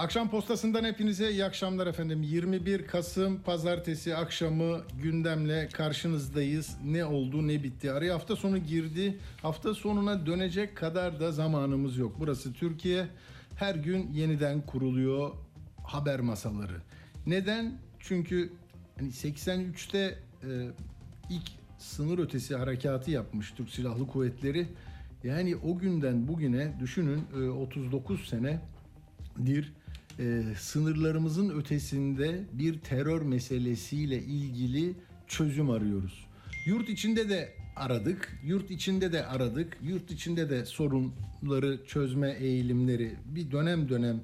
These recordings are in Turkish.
Akşam postasından hepinize iyi akşamlar efendim. 21 Kasım pazartesi akşamı gündemle karşınızdayız. Ne oldu ne bitti. Araya hafta sonu girdi. Hafta sonuna dönecek kadar da zamanımız yok. Burası Türkiye. Her gün yeniden kuruluyor haber masaları. Neden? Çünkü hani 83'te e, ilk sınır ötesi harekatı yapmış Türk Silahlı Kuvvetleri. Yani o günden bugüne düşünün e, 39 senedir e, sınırlarımızın ötesinde bir terör meselesiyle ilgili çözüm arıyoruz. Yurt içinde de aradık, yurt içinde de aradık, yurt içinde de sorunları çözme eğilimleri bir dönem dönem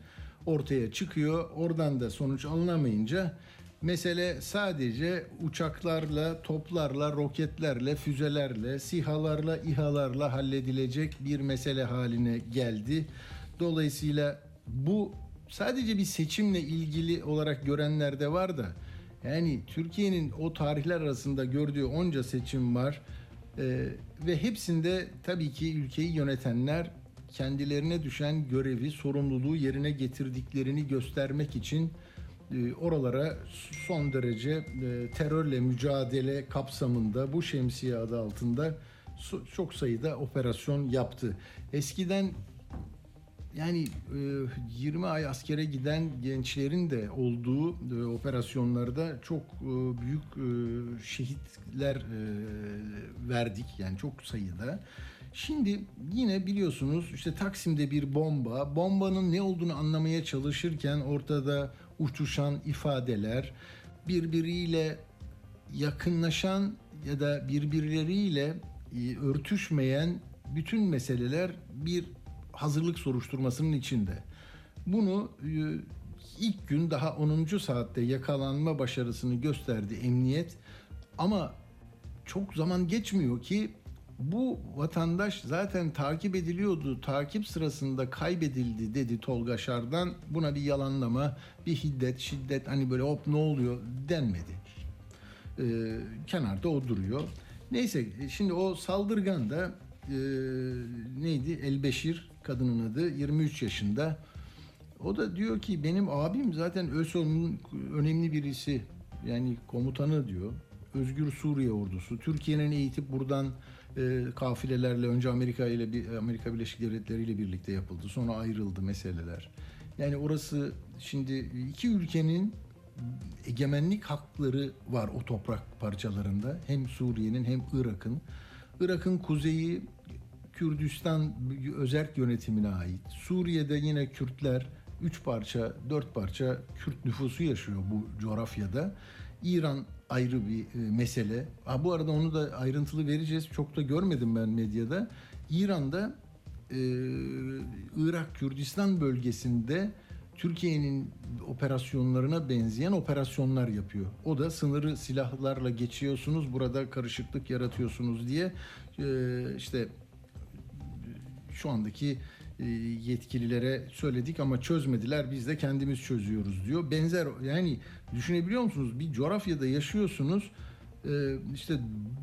ortaya çıkıyor. Oradan da sonuç alınamayınca mesele sadece uçaklarla, toplarla, roketlerle, füzelerle, sihalarla, İHA'larla halledilecek bir mesele haline geldi. Dolayısıyla bu sadece bir seçimle ilgili olarak görenler de var da yani Türkiye'nin o tarihler arasında gördüğü onca seçim var Ee, ve hepsinde tabii ki ülkeyi yönetenler kendilerine düşen görevi, sorumluluğu yerine getirdiklerini göstermek için e, oralara son derece e, terörle mücadele kapsamında bu şemsiye adı altında çok sayıda operasyon yaptı. Eskiden yani e, 20 ay askere giden gençlerin de olduğu e, operasyonlarda çok e, büyük e, şehitler e, verdik yani çok sayıda. Şimdi yine biliyorsunuz işte Taksim'de bir bomba, bombanın ne olduğunu anlamaya çalışırken ortada uçuşan ifadeler, birbiriyle yakınlaşan ya da birbirleriyle e, örtüşmeyen bütün meseleler bir hazırlık soruşturmasının içinde. Bunu e, ilk gün daha 10. saatte yakalanma başarısını gösterdi emniyet. Ama çok zaman geçmiyor ki bu vatandaş zaten takip ediliyordu. Takip sırasında kaybedildi dedi Tolga Şar'dan. Buna bir yalanlama, bir hiddet, şiddet hani böyle hop ne oluyor denmedi. Ee, kenarda o duruyor. Neyse şimdi o saldırgan da e, neydi? Elbeşir kadının adı 23 yaşında. O da diyor ki benim abim zaten ÖSO'nun önemli birisi. Yani komutanı diyor. Özgür Suriye ordusu. Türkiye'nin eğitip buradan e, kafilelerle önce Amerika ile Amerika Birleşik Devletleri ile birlikte yapıldı. Sonra ayrıldı meseleler. Yani orası şimdi iki ülkenin egemenlik hakları var o toprak parçalarında. Hem Suriye'nin hem Irak'ın. Irak'ın kuzeyi Kürdistan özerk yönetimine ait. Suriye'de yine Kürtler üç parça, dört parça Kürt nüfusu yaşıyor bu coğrafyada. İran ayrı bir e, mesele. Ha, bu arada onu da ayrıntılı vereceğiz. Çok da görmedim ben medyada. İran'da e, Irak Kürdistan bölgesinde Türkiye'nin operasyonlarına benzeyen operasyonlar yapıyor. O da sınırı silahlarla geçiyorsunuz, burada karışıklık yaratıyorsunuz diye e, işte şu andaki e, yetkililere söyledik ama çözmediler. Biz de kendimiz çözüyoruz diyor. Benzer yani düşünebiliyor musunuz? Bir coğrafyada yaşıyorsunuz. E, işte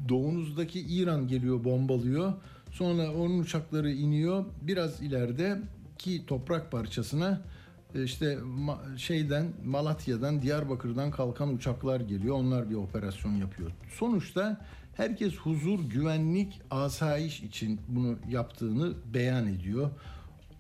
doğunuzdaki İran geliyor bombalıyor. Sonra onun uçakları iniyor. Biraz ileride ki toprak parçasına e, işte şeyden Malatya'dan Diyarbakır'dan kalkan uçaklar geliyor. Onlar bir operasyon yapıyor. Sonuçta herkes huzur, güvenlik, asayiş için bunu yaptığını beyan ediyor.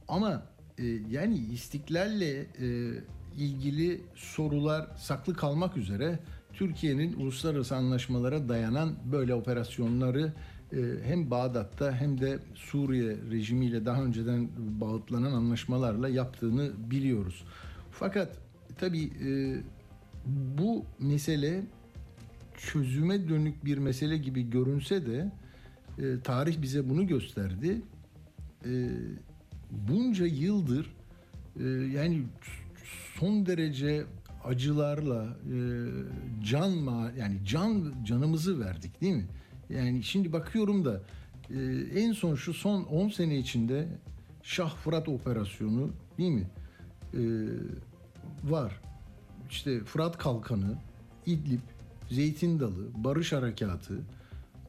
Ama e, yani istiklalle e, ilgili sorular saklı kalmak üzere Türkiye'nin uluslararası anlaşmalara dayanan böyle operasyonları e, hem Bağdat'ta hem de Suriye rejimiyle daha önceden bağıtlanan anlaşmalarla yaptığını biliyoruz. Fakat tabii e, bu mesele çözüme dönük bir mesele gibi görünse de e, tarih bize bunu gösterdi. E, bunca yıldır e, yani son derece acılarla e, can ma yani can canımızı verdik değil mi? Yani şimdi bakıyorum da e, en son şu son 10 sene içinde Şah Fırat operasyonu değil mi? Ee, var. İşte Fırat Kalkanı, İdlib, Zeytin Dalı, Barış Harekatı,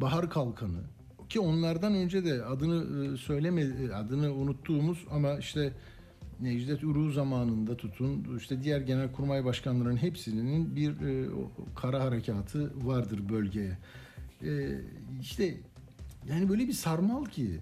Bahar Kalkanı ki onlardan önce de adını e, söyleme e, adını unuttuğumuz ama işte Necdet Uru zamanında tutun işte diğer genelkurmay başkanlarının hepsinin bir e, kara harekatı vardır bölgeye. E, işte yani böyle bir sarmal ki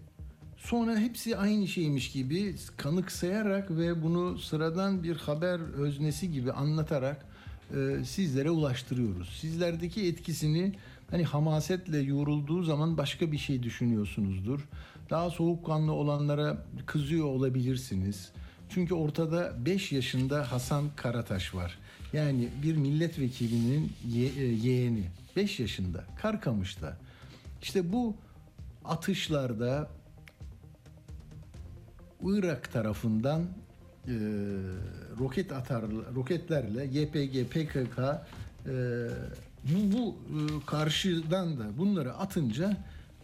sonra hepsi aynı şeymiş gibi kanıksayarak ve bunu sıradan bir haber öznesi gibi anlatarak e, sizlere ulaştırıyoruz. Sizlerdeki etkisini hani hamasetle yoğrulduğu zaman başka bir şey düşünüyorsunuzdur. Daha soğukkanlı olanlara kızıyor olabilirsiniz. Çünkü ortada 5 yaşında Hasan Karataş var. Yani bir milletvekilinin e, yeğeni. 5 yaşında. Karkamış'ta. İşte bu atışlarda Irak tarafından e, roket atar roketlerle YPG PKK e, bu, bu e, karşıdan da bunları atınca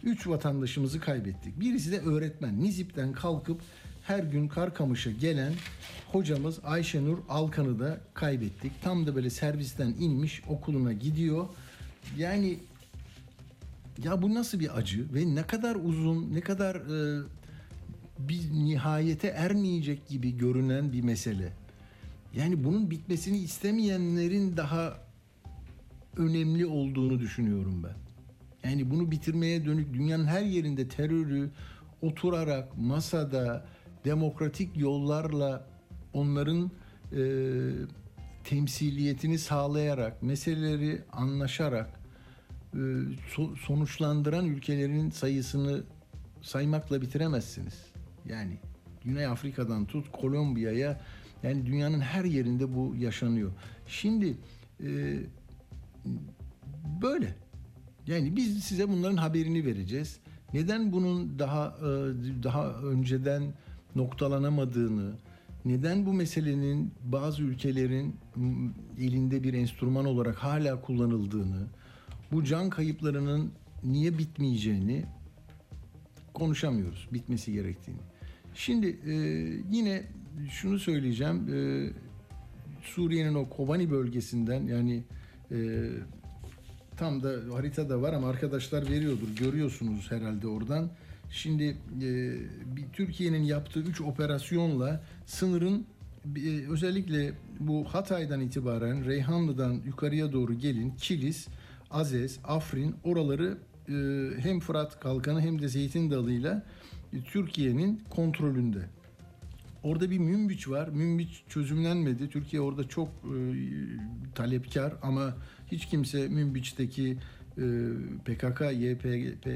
3 vatandaşımızı kaybettik. Birisi de öğretmen. Nizip'ten kalkıp her gün Karkamış'a gelen hocamız Ayşenur Alkan'ı da kaybettik. Tam da böyle servisten inmiş okuluna gidiyor. Yani ya bu nasıl bir acı ve ne kadar uzun, ne kadar e, bir nihayete ermeyecek gibi görünen bir mesele. Yani bunun bitmesini istemeyenlerin daha önemli olduğunu düşünüyorum ben. Yani bunu bitirmeye dönük dünyanın her yerinde terörü oturarak masada demokratik yollarla onların e, temsiliyetini sağlayarak meseleleri anlaşarak e, so- sonuçlandıran ülkelerin sayısını saymakla bitiremezsiniz. Yani Güney Afrika'dan tut Kolombiya'ya yani dünyanın her yerinde bu yaşanıyor. Şimdi e, böyle. Yani biz size bunların haberini vereceğiz. Neden bunun daha e, daha önceden noktalanamadığını, neden bu meselenin bazı ülkelerin elinde bir enstrüman olarak hala kullanıldığını, bu can kayıplarının niye bitmeyeceğini konuşamıyoruz. Bitmesi gerektiğini. Şimdi e, yine şunu söyleyeceğim. E, Suriye'nin o Kobani bölgesinden yani e, tam da haritada var ama arkadaşlar veriyordur. Görüyorsunuz herhalde oradan. Şimdi e, bir Türkiye'nin yaptığı 3 operasyonla sınırın e, özellikle bu Hatay'dan itibaren Reyhanlı'dan yukarıya doğru gelin Kilis, Azez, Afrin oraları e, hem Fırat Kalkanı hem de Zeytin Dalı'yla e, Türkiye'nin kontrolünde. Orada bir Münbiç var. Münbiç çözümlenmedi. Türkiye orada çok e, talepkar ama hiç kimse Münbiç'teki e, PKK, YPG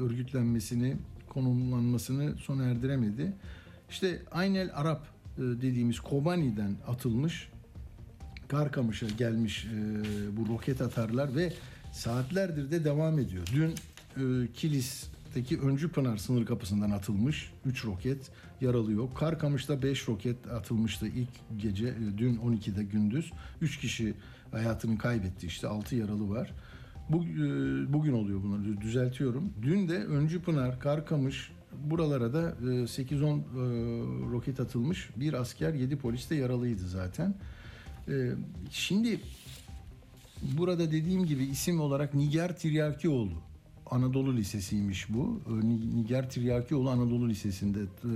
örgütlenmesini, konumlanmasını sona erdiremedi. İşte Aynel Arap e, dediğimiz Kobani'den atılmış Karkamış'a gelmiş e, bu roket atarlar ve saatlerdir de devam ediyor. Dün e, Kilis'teki Öncü Pınar sınır kapısından atılmış 3 roket yaralı yok. Karkamış'ta 5 roket atılmıştı ilk gece e, dün 12'de gündüz. 3 kişi hayatını kaybetti işte 6 yaralı var. Bu, e, bugün oluyor bunları düzeltiyorum. Dün de Öncü Pınar, Karkamış buralara da e, 8-10 e, roket atılmış. Bir asker 7 polis de yaralıydı zaten. Şimdi burada dediğim gibi isim olarak Niger Tiryakioğlu Anadolu Lisesi'ymiş bu. Ee, Ni- Niger Tiryakioğlu Anadolu Lisesi'nde. Ee,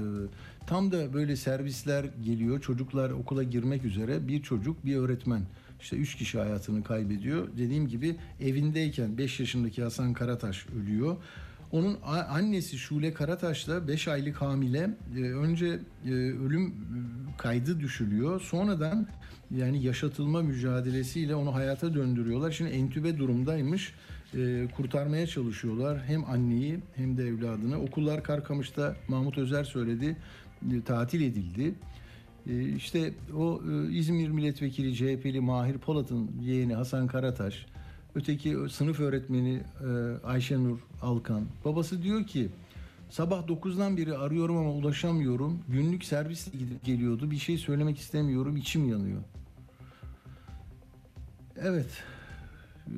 Tam da böyle servisler geliyor. Çocuklar okula girmek üzere. Bir çocuk, bir öğretmen. İşte üç kişi hayatını kaybediyor. Dediğim gibi evindeyken 5 yaşındaki Hasan Karataş ölüyor. Onun annesi Şule Karataş'la 5 aylık hamile e, önce e, ölüm e, kaydı düşülüyor. Sonradan yani yaşatılma mücadelesiyle onu hayata döndürüyorlar. Şimdi entübe durumdaymış. E, kurtarmaya çalışıyorlar hem anneyi hem de evladını. Okullar Karkamış'ta Mahmut Özer söyledi e, tatil edildi. E, işte o e, İzmir Milletvekili CHP'li Mahir Polat'ın yeğeni Hasan Karataş, öteki sınıf öğretmeni e, Ayşenur Alkan. Babası diyor ki sabah 9'dan beri arıyorum ama ulaşamıyorum. Günlük servis gidip geliyordu. Bir şey söylemek istemiyorum. içim yanıyor. Evet. Ee,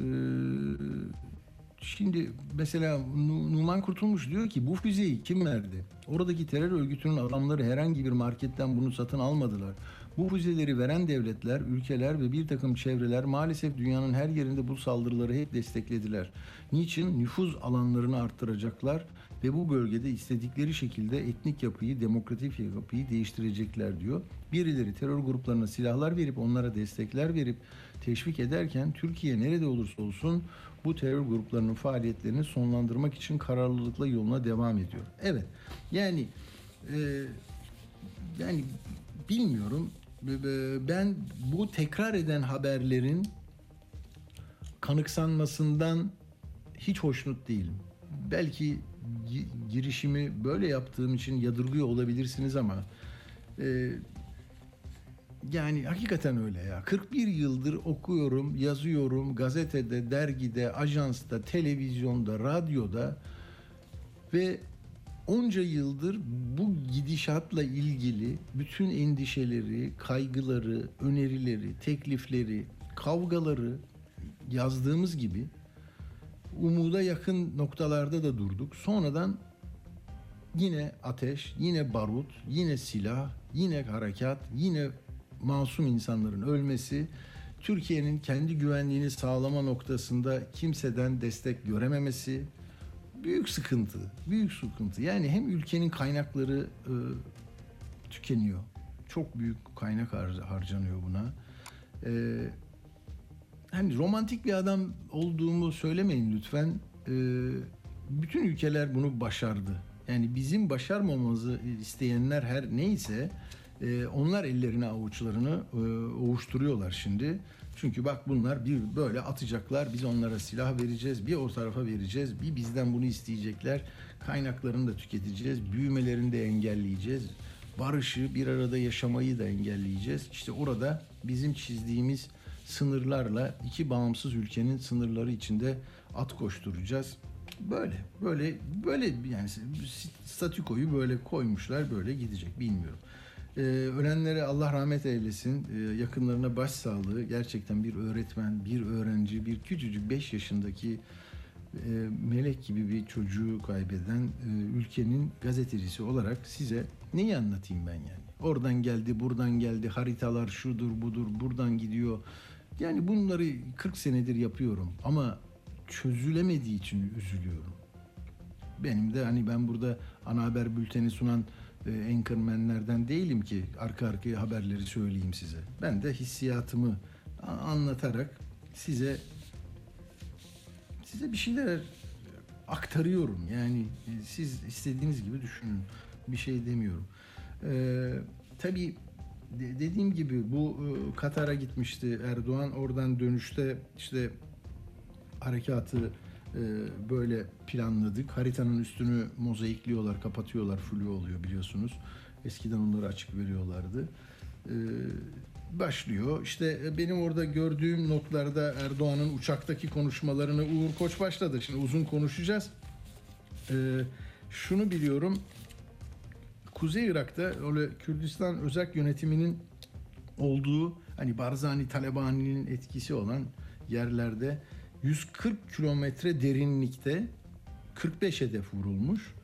şimdi mesela Nu- Numan Kurtulmuş diyor ki bu füzeyi kim verdi? Oradaki terör örgütünün adamları herhangi bir marketten bunu satın almadılar. Bu füzeleri veren devletler, ülkeler ve bir takım çevreler maalesef dünyanın her yerinde bu saldırıları hep desteklediler. Niçin? Nüfuz alanlarını arttıracaklar ve bu bölgede istedikleri şekilde etnik yapıyı, demokratik yapıyı değiştirecekler diyor. Birileri terör gruplarına silahlar verip onlara destekler verip teşvik ederken Türkiye nerede olursa olsun bu terör gruplarının faaliyetlerini sonlandırmak için kararlılıkla yoluna devam ediyor. Evet yani e, yani bilmiyorum ben bu tekrar eden haberlerin kanıksanmasından hiç hoşnut değilim. Belki gi- girişimi böyle yaptığım için yadırgıyor olabilirsiniz ama e, yani hakikaten öyle ya. 41 yıldır okuyorum, yazıyorum, gazetede, dergide, ajansta, televizyonda, radyoda ve onca yıldır bu gidişatla ilgili bütün endişeleri, kaygıları, önerileri, teklifleri, kavgaları yazdığımız gibi umuda yakın noktalarda da durduk. Sonradan yine ateş, yine barut, yine silah, yine harekat, yine masum insanların ölmesi, Türkiye'nin kendi güvenliğini sağlama noktasında kimseden destek görememesi büyük sıkıntı, büyük sıkıntı. Yani hem ülkenin kaynakları e, tükeniyor. Çok büyük kaynak har- harcanıyor buna. E, hani romantik bir adam olduğumu söylemeyin lütfen. E, bütün ülkeler bunu başardı. Yani bizim başarmamamızı isteyenler her neyse e, onlar ellerine avuçlarını e, ovuşturuyorlar şimdi. Çünkü bak bunlar bir böyle atacaklar. Biz onlara silah vereceğiz. Bir o tarafa vereceğiz. Bir bizden bunu isteyecekler. Kaynaklarını da tüketeceğiz. Büyümelerini de engelleyeceğiz. Barışı, bir arada yaşamayı da engelleyeceğiz. İşte orada bizim çizdiğimiz sınırlarla iki bağımsız ülkenin sınırları içinde at koşturacağız. Böyle, böyle, böyle yani statükoyu böyle koymuşlar, böyle gidecek bilmiyorum. Ee, ölenlere Allah rahmet eylesin, ee, yakınlarına başsağlığı. Gerçekten bir öğretmen, bir öğrenci, bir küçücük 5 yaşındaki e, melek gibi bir çocuğu kaybeden e, ülkenin gazetecisi olarak size neyi anlatayım ben yani? Oradan geldi, buradan geldi, haritalar şudur budur, buradan gidiyor. Yani bunları 40 senedir yapıyorum ama çözülemediği için üzülüyorum. Benim de hani ben burada ana haber bülteni sunan e, anchormanlerden değilim ki arka arkaya haberleri söyleyeyim size. Ben de hissiyatımı anlatarak size size bir şeyler aktarıyorum. Yani e, siz istediğiniz gibi düşünün. Bir şey demiyorum. Ee, tabii de- dediğim gibi bu e, Katar'a gitmişti Erdoğan. Oradan dönüşte işte harekatı böyle planladık. Haritanın üstünü mozaikliyorlar, kapatıyorlar, flu oluyor biliyorsunuz. Eskiden onları açık veriyorlardı. E, başlıyor. İşte e, benim orada gördüğüm notlarda Erdoğan'ın uçaktaki konuşmalarını Uğur Koç başladı. Şimdi uzun konuşacağız. E, şunu biliyorum. Kuzey Irak'ta öyle Kürdistan özel yönetiminin olduğu hani Barzani Talebani'nin etkisi olan yerlerde 140 kilometre derinlikte 45 hedef vurulmuş.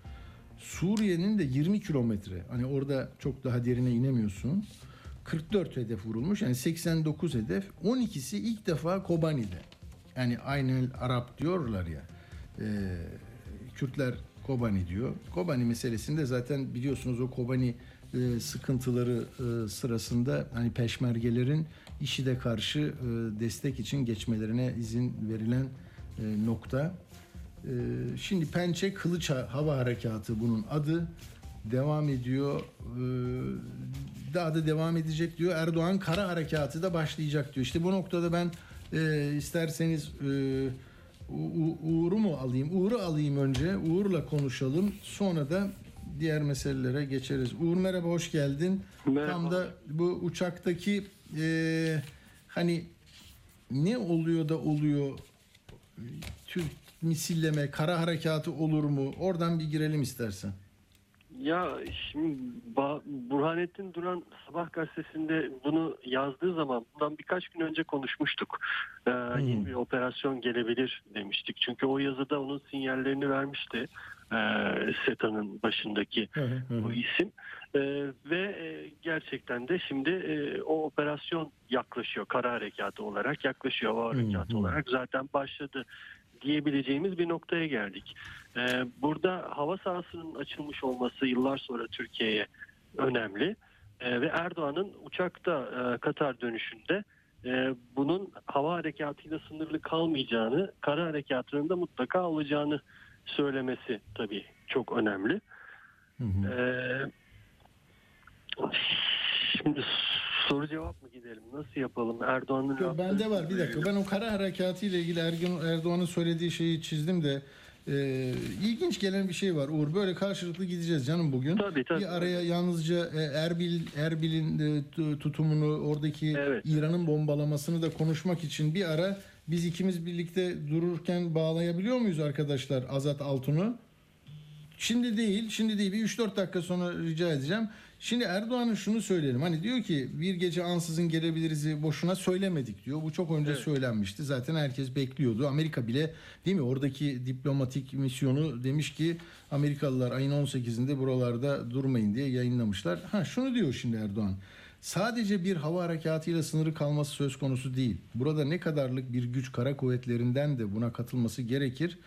Suriye'nin de 20 kilometre hani orada çok daha derine inemiyorsun. 44 hedef vurulmuş yani 89 hedef 12'si ilk defa Kobani'de. Yani aynı Arap diyorlar ya. e, Kürtler Kobani diyor. Kobani meselesinde zaten biliyorsunuz o Kobani e, sıkıntıları e, sırasında hani peşmergelerin IŞİD'e karşı e, destek için geçmelerine izin verilen e, nokta. E, şimdi Pençe Kılıç Ha- Hava Harekatı bunun adı devam ediyor. E, daha da devam edecek diyor. Erdoğan kara harekatı da başlayacak diyor. İşte bu noktada ben e, isterseniz e, U- Uğur'u mu alayım? Uğur'u alayım önce. Uğur'la konuşalım. Sonra da diğer meselelere geçeriz. Uğur merhaba, hoş geldin. Merhaba. Tam da bu uçaktaki e, hani ne oluyor da oluyor Türk misilleme, kara harekatı olur mu? Oradan bir girelim istersen. Ya şimdi Burhanettin Duran Sabah gazetesinde bunu yazdığı zaman bundan birkaç gün önce konuşmuştuk. Ee, Yeni bir operasyon gelebilir demiştik. Çünkü o yazıda onun sinyallerini vermişti. Ee, SETA'nın başındaki hı. bu isim Ee, ve e, gerçekten de şimdi e, o operasyon yaklaşıyor kara harekatı olarak yaklaşıyor hava harekatı olarak zaten başladı diyebileceğimiz bir noktaya geldik. Ee, burada hava sahasının açılmış olması yıllar sonra Türkiye'ye önemli Ee, ve Erdoğan'ın uçakta e, Katar dönüşünde e, bunun hava harekatıyla sınırlı kalmayacağını, kara harekatının da mutlaka olacağını söylemesi tabii çok önemli. Hı hı. Ee, şimdi soru cevap mı gidelim? Nasıl yapalım? Erdoğan'ın Yo, bende var bir dakika. Ben o kara harekatı ile ilgili Erdoğan'ın söylediği şeyi çizdim de e, ilginç gelen bir şey var Uğur. Böyle karşılıklı gideceğiz canım bugün. Tabii, tabii. Bir araya yalnızca e, Erbil Erbil'in e, tu- tutumunu, oradaki Evet. İran'ın bombalamasını da konuşmak için bir ara biz ikimiz birlikte dururken bağlayabiliyor muyuz arkadaşlar Azat Altun'u? Şimdi değil, şimdi değil. Bir 3-4 dakika sonra rica edeceğim. Şimdi Erdoğan'ın şunu söyleyelim. Hani diyor ki bir gece ansızın gelebiliriz boşuna söylemedik diyor. Bu çok önce Evet. söylenmişti. Zaten herkes bekliyordu. Amerika bile değil mi? Oradaki diplomatik misyonu demiş ki Amerikalılar ayın 18'inde buralarda durmayın diye yayınlamışlar. Ha şunu diyor şimdi Erdoğan. Sadece bir hava harekatıyla sınırı kalması söz konusu değil. Burada ne kadarlık bir güç kara kuvvetlerinden de buna katılması gerekir.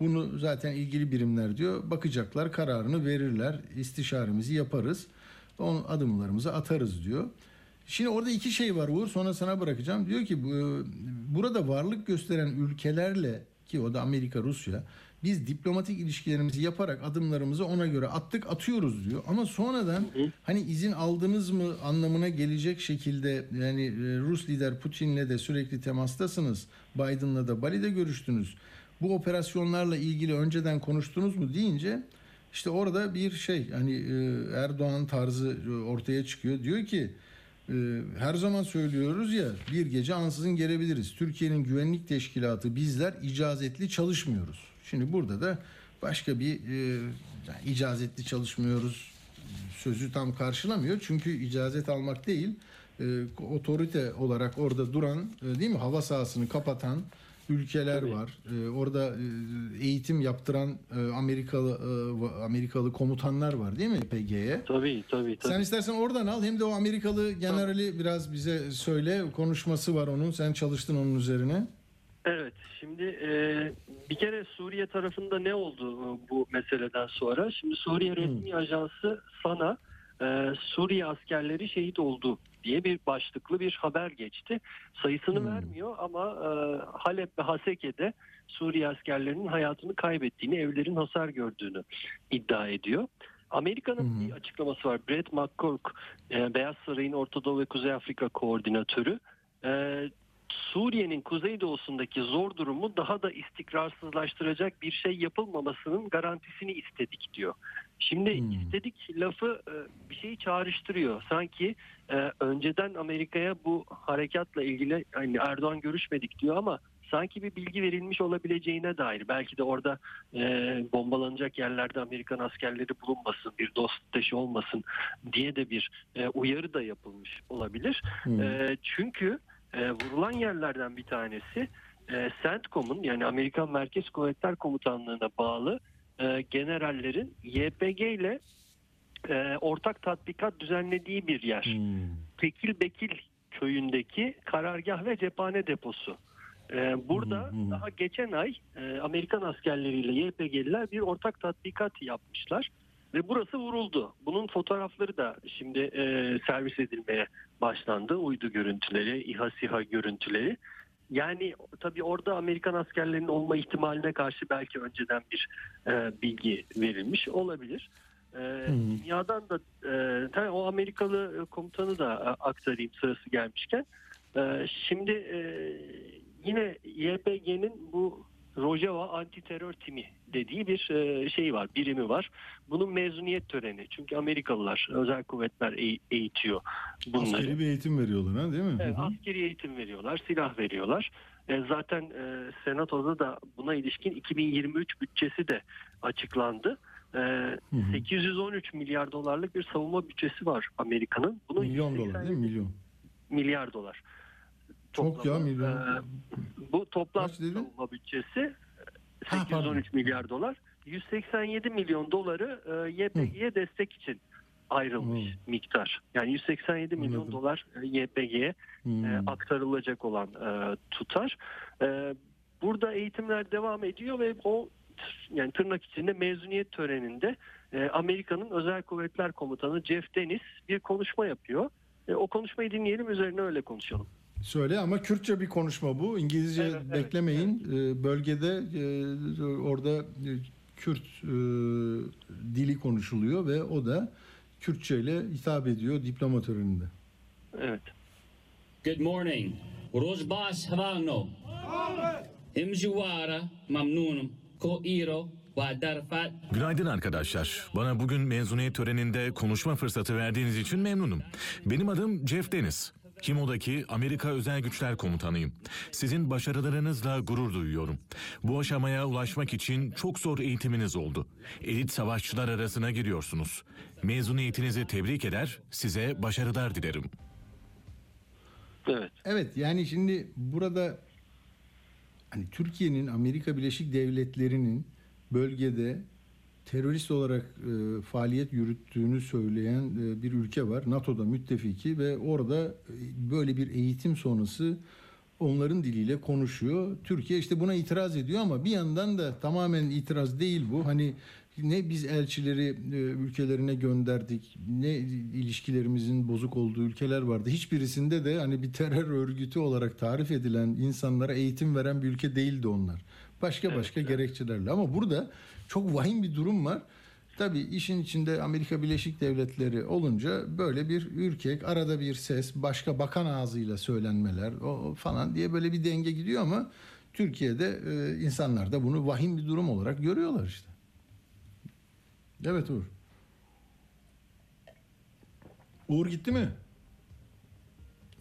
Bunu zaten ilgili birimler diyor. Bakacaklar, kararını verirler. istişaremizi yaparız. Onun adımlarımızı atarız diyor. Şimdi orada iki şey var Uğur. Sonra sana bırakacağım. Diyor ki bu, burada varlık gösteren ülkelerle ki o da Amerika, Rusya biz diplomatik ilişkilerimizi yaparak adımlarımızı ona göre attık atıyoruz diyor. Ama sonradan hani izin aldınız mı anlamına gelecek şekilde yani e, Rus lider Putin'le de sürekli temastasınız. Biden'la da Bali'de görüştünüz. Bu operasyonlarla ilgili önceden konuştunuz mu deyince işte orada bir şey hani e, Erdoğan tarzı e, ortaya çıkıyor. Diyor ki e, her zaman söylüyoruz ya bir gece ansızın gelebiliriz. Türkiye'nin güvenlik teşkilatı bizler icazetli çalışmıyoruz. Şimdi burada da başka bir yani icazetli çalışmıyoruz sözü tam karşılamıyor. Çünkü icazet almak değil otorite olarak orada duran değil mi hava sahasını kapatan ülkeler Tabii. var. E, orada e, eğitim yaptıran e, Amerikalı e, Amerikalı komutanlar var değil mi PG'ye? Tabii tabii. tabii. Sen istersen oradan al hem de o Amerikalı generali biraz bize söyle konuşması var onun. Sen çalıştın onun üzerine. Evet, şimdi e, bir kere Suriye tarafında ne oldu bu meseleden sonra? Şimdi Suriye resmi ajansı sana e, Suriye askerleri şehit oldu diye bir başlıklı bir haber geçti. Sayısını Hmm. vermiyor ama e, Halep ve Haseke'de Suriye askerlerinin hayatını kaybettiğini, evlerin hasar gördüğünü iddia ediyor. Amerika'nın hı. bir açıklaması var. Brett McCork, e, Beyaz Saray'ın Orta Doğu ve Kuzey Afrika koordinatörü. E, Suriye'nin kuzeydoğusundaki zor durumu daha da istikrarsızlaştıracak bir şey yapılmamasının garantisini istedik diyor. Şimdi Hmm. istedik lafı e, bir şeyi çağrıştırıyor. Sanki e, önceden Amerika'ya bu harekatla ilgili hani Erdoğan görüşmedik diyor ama sanki bir bilgi verilmiş olabileceğine dair. Belki de orada e, bombalanacak yerlerde Amerikan askerleri bulunmasın, bir dost dışı olmasın diye de bir e, uyarı da yapılmış olabilir. Hmm. E, çünkü e, vurulan yerlerden bir tanesi e, CENTCOM'un yani Amerikan Merkez Kuvvetler Komutanlığı'na bağlı e, generallerin YPG ile e, ortak tatbikat düzenlediği bir yer. Hmm. Tekil Bekil köyündeki karargah ve cephane deposu. E, burada Hı hı. daha geçen ay e, Amerikan askerleriyle YPG'liler bir ortak tatbikat yapmışlar. Ve burası vuruldu. Bunun fotoğrafları da şimdi e, servis edilmeye başlandı. Uydu görüntüleri, İHA SİHA görüntüleri. Yani tabii orada Amerikan askerlerinin olma ihtimaline karşı belki önceden bir e, bilgi verilmiş olabilir. E, Dünyadan da e, tabii o Amerikalı e, komutanı da e, aktarayım sırası gelmişken. E, şimdi e, yine YPG'nin bu Rojava Anti Terör Timi dediği bir e, şey var, birimi var. Bunun mezuniyet töreni. Çünkü Amerikalılar, özel kuvvetler eğ- eğitiyor bunları. Askeri bir eğitim veriyorlar ha değil mi? Evet, askeri eğitim veriyorlar, silah veriyorlar. E, zaten e, Senato'da da buna ilişkin 2023 bütçesi de açıklandı. Ee, 813 milyar dolarlık bir savunma bütçesi var Amerika'nın. Bunun Milyon 187 dolar değil mi? Milyon. milyar dolar. Çok ya milyon. Ee, bu toplam savunma bütçesi Ha, 813 milyar dolar. 187 milyon doları e, YPG'ye destek için ayrılmış miktar. Yani 187 milyon Anladım. dolar e, YPG'ye Hmm. e, aktarılacak olan e, tutar. E, burada eğitimler devam ediyor ve o yani tırnak içinde mezuniyet töreninde e, Amerika'nın Özel Kuvvetler Komutanı Jeff Dennis bir konuşma yapıyor. E, o konuşmayı dinleyelim üzerine öyle konuşalım. Söyle ama Kürtçe bir konuşma bu. İngilizce Evet, evet, beklemeyin. Ee, bölgede e, orada e, Kürt e, dili konuşuluyor ve o da Kürtçe ile hitap ediyor diploma töreninde. Evet. Good morning. Rosbas Havano. Imjuara Mamnunum. Ko Iro Günaydın arkadaşlar. Bana bugün mezuniyet töreninde konuşma fırsatı verdiğiniz için memnunum. Benim adım Jeff Dennis. Kimo'daki Amerika Özel Güçler Komutanıyım. Sizin başarılarınızla gurur duyuyorum. Bu aşamaya ulaşmak için çok zor eğitiminiz oldu. Elit savaşçılar arasına giriyorsunuz. Mezuniyetinizi tebrik eder, size başarılar dilerim. Evet. Evet yani şimdi burada hani Türkiye'nin Amerika Birleşik Devletleri'nin bölgede terörist olarak e, faaliyet yürüttüğünü söyleyen e, bir ülke var. NATO'da müttefiki ve orada e, böyle bir eğitim sonrası onların diliyle konuşuyor. Türkiye işte buna itiraz ediyor ama bir yandan da tamamen itiraz değil bu. Hani ne biz elçileri e, ülkelerine gönderdik, ne ilişkilerimizin bozuk olduğu ülkeler vardı. Hiçbirisinde de hani bir terör örgütü olarak tarif edilen insanlara eğitim veren bir ülke değildi onlar. Başka başka gerekçelerle ama burada çok vahim bir durum var. Tabii işin içinde Amerika Birleşik Devletleri olunca böyle bir ürkek, arada bir ses, başka bakan ağzıyla söylenmeler o falan diye böyle bir denge gidiyor ama Türkiye'de e, insanlar da bunu vahim bir durum olarak görüyorlar işte. Evet Uğur. Uğur gitti mi?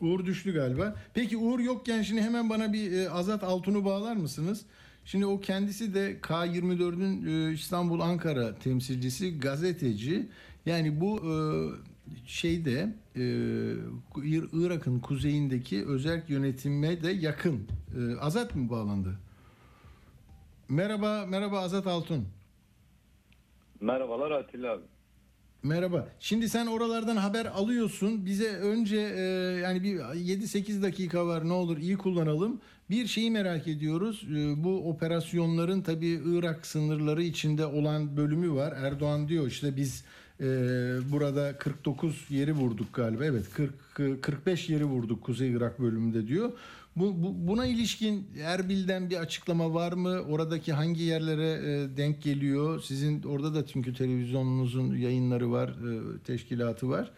Uğur düştü galiba. Peki Uğur yokken şimdi hemen bana bir e, Azat Altun'u bağlar mısınız? Şimdi o kendisi de K24'ün e, İstanbul Ankara temsilcisi, gazeteci. Yani bu e, şeyde e, İr- Irak'ın kuzeyindeki özel yönetime de yakın. Azat mı bağlandı? Merhaba, merhaba Azat Altun. Merhabalar Atilla abi. Merhaba. Şimdi sen oralardan haber alıyorsun. Bize önce e, yani bir 7-8 dakika var ne olur iyi kullanalım. Bir şeyi merak ediyoruz. E, bu operasyonların tabii Irak sınırları içinde olan bölümü var. Erdoğan diyor işte biz e, burada 49 yeri vurduk galiba. Evet 40 45 yeri vurduk Kuzey Irak bölümünde diyor. Bu, bu- buna ilişkin Erbil'den bir açıklama var mı? Oradaki hangi yerlere e, denk geliyor? Sizin orada da çünkü televizyonunuzun yayınları var, e, teşkilatı var.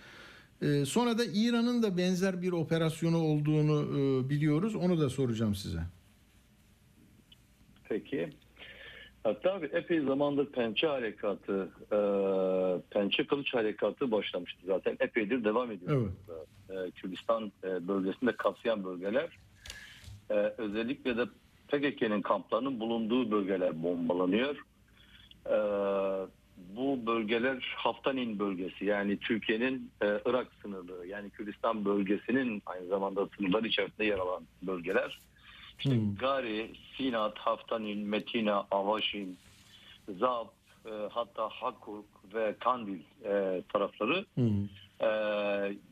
E, sonra da İran'ın da benzer bir operasyonu olduğunu e, biliyoruz. Onu da soracağım size. Peki. Hatta abi epey zamandır pençe harekatı, e, pençe kılıç harekatı başlamıştı zaten. Epeydir devam ediyor. E, Kürdistan e, bölgesinde kapsayan bölgeler. E, özellikle de PKK'nın kamplarının bulunduğu bölgeler bombalanıyor. E, bu bölgeler Haftanin bölgesi yani Türkiye'nin e, Irak sınırı yani Kürdistan bölgesinin aynı zamanda sınırları içerisinde yer alan bölgeler. İşte Hmm. Gari, Sinat, Haftanin, Metina, Avaşin, Zab, e, hatta Hakkuk ve Kandil e, tarafları Hı. e,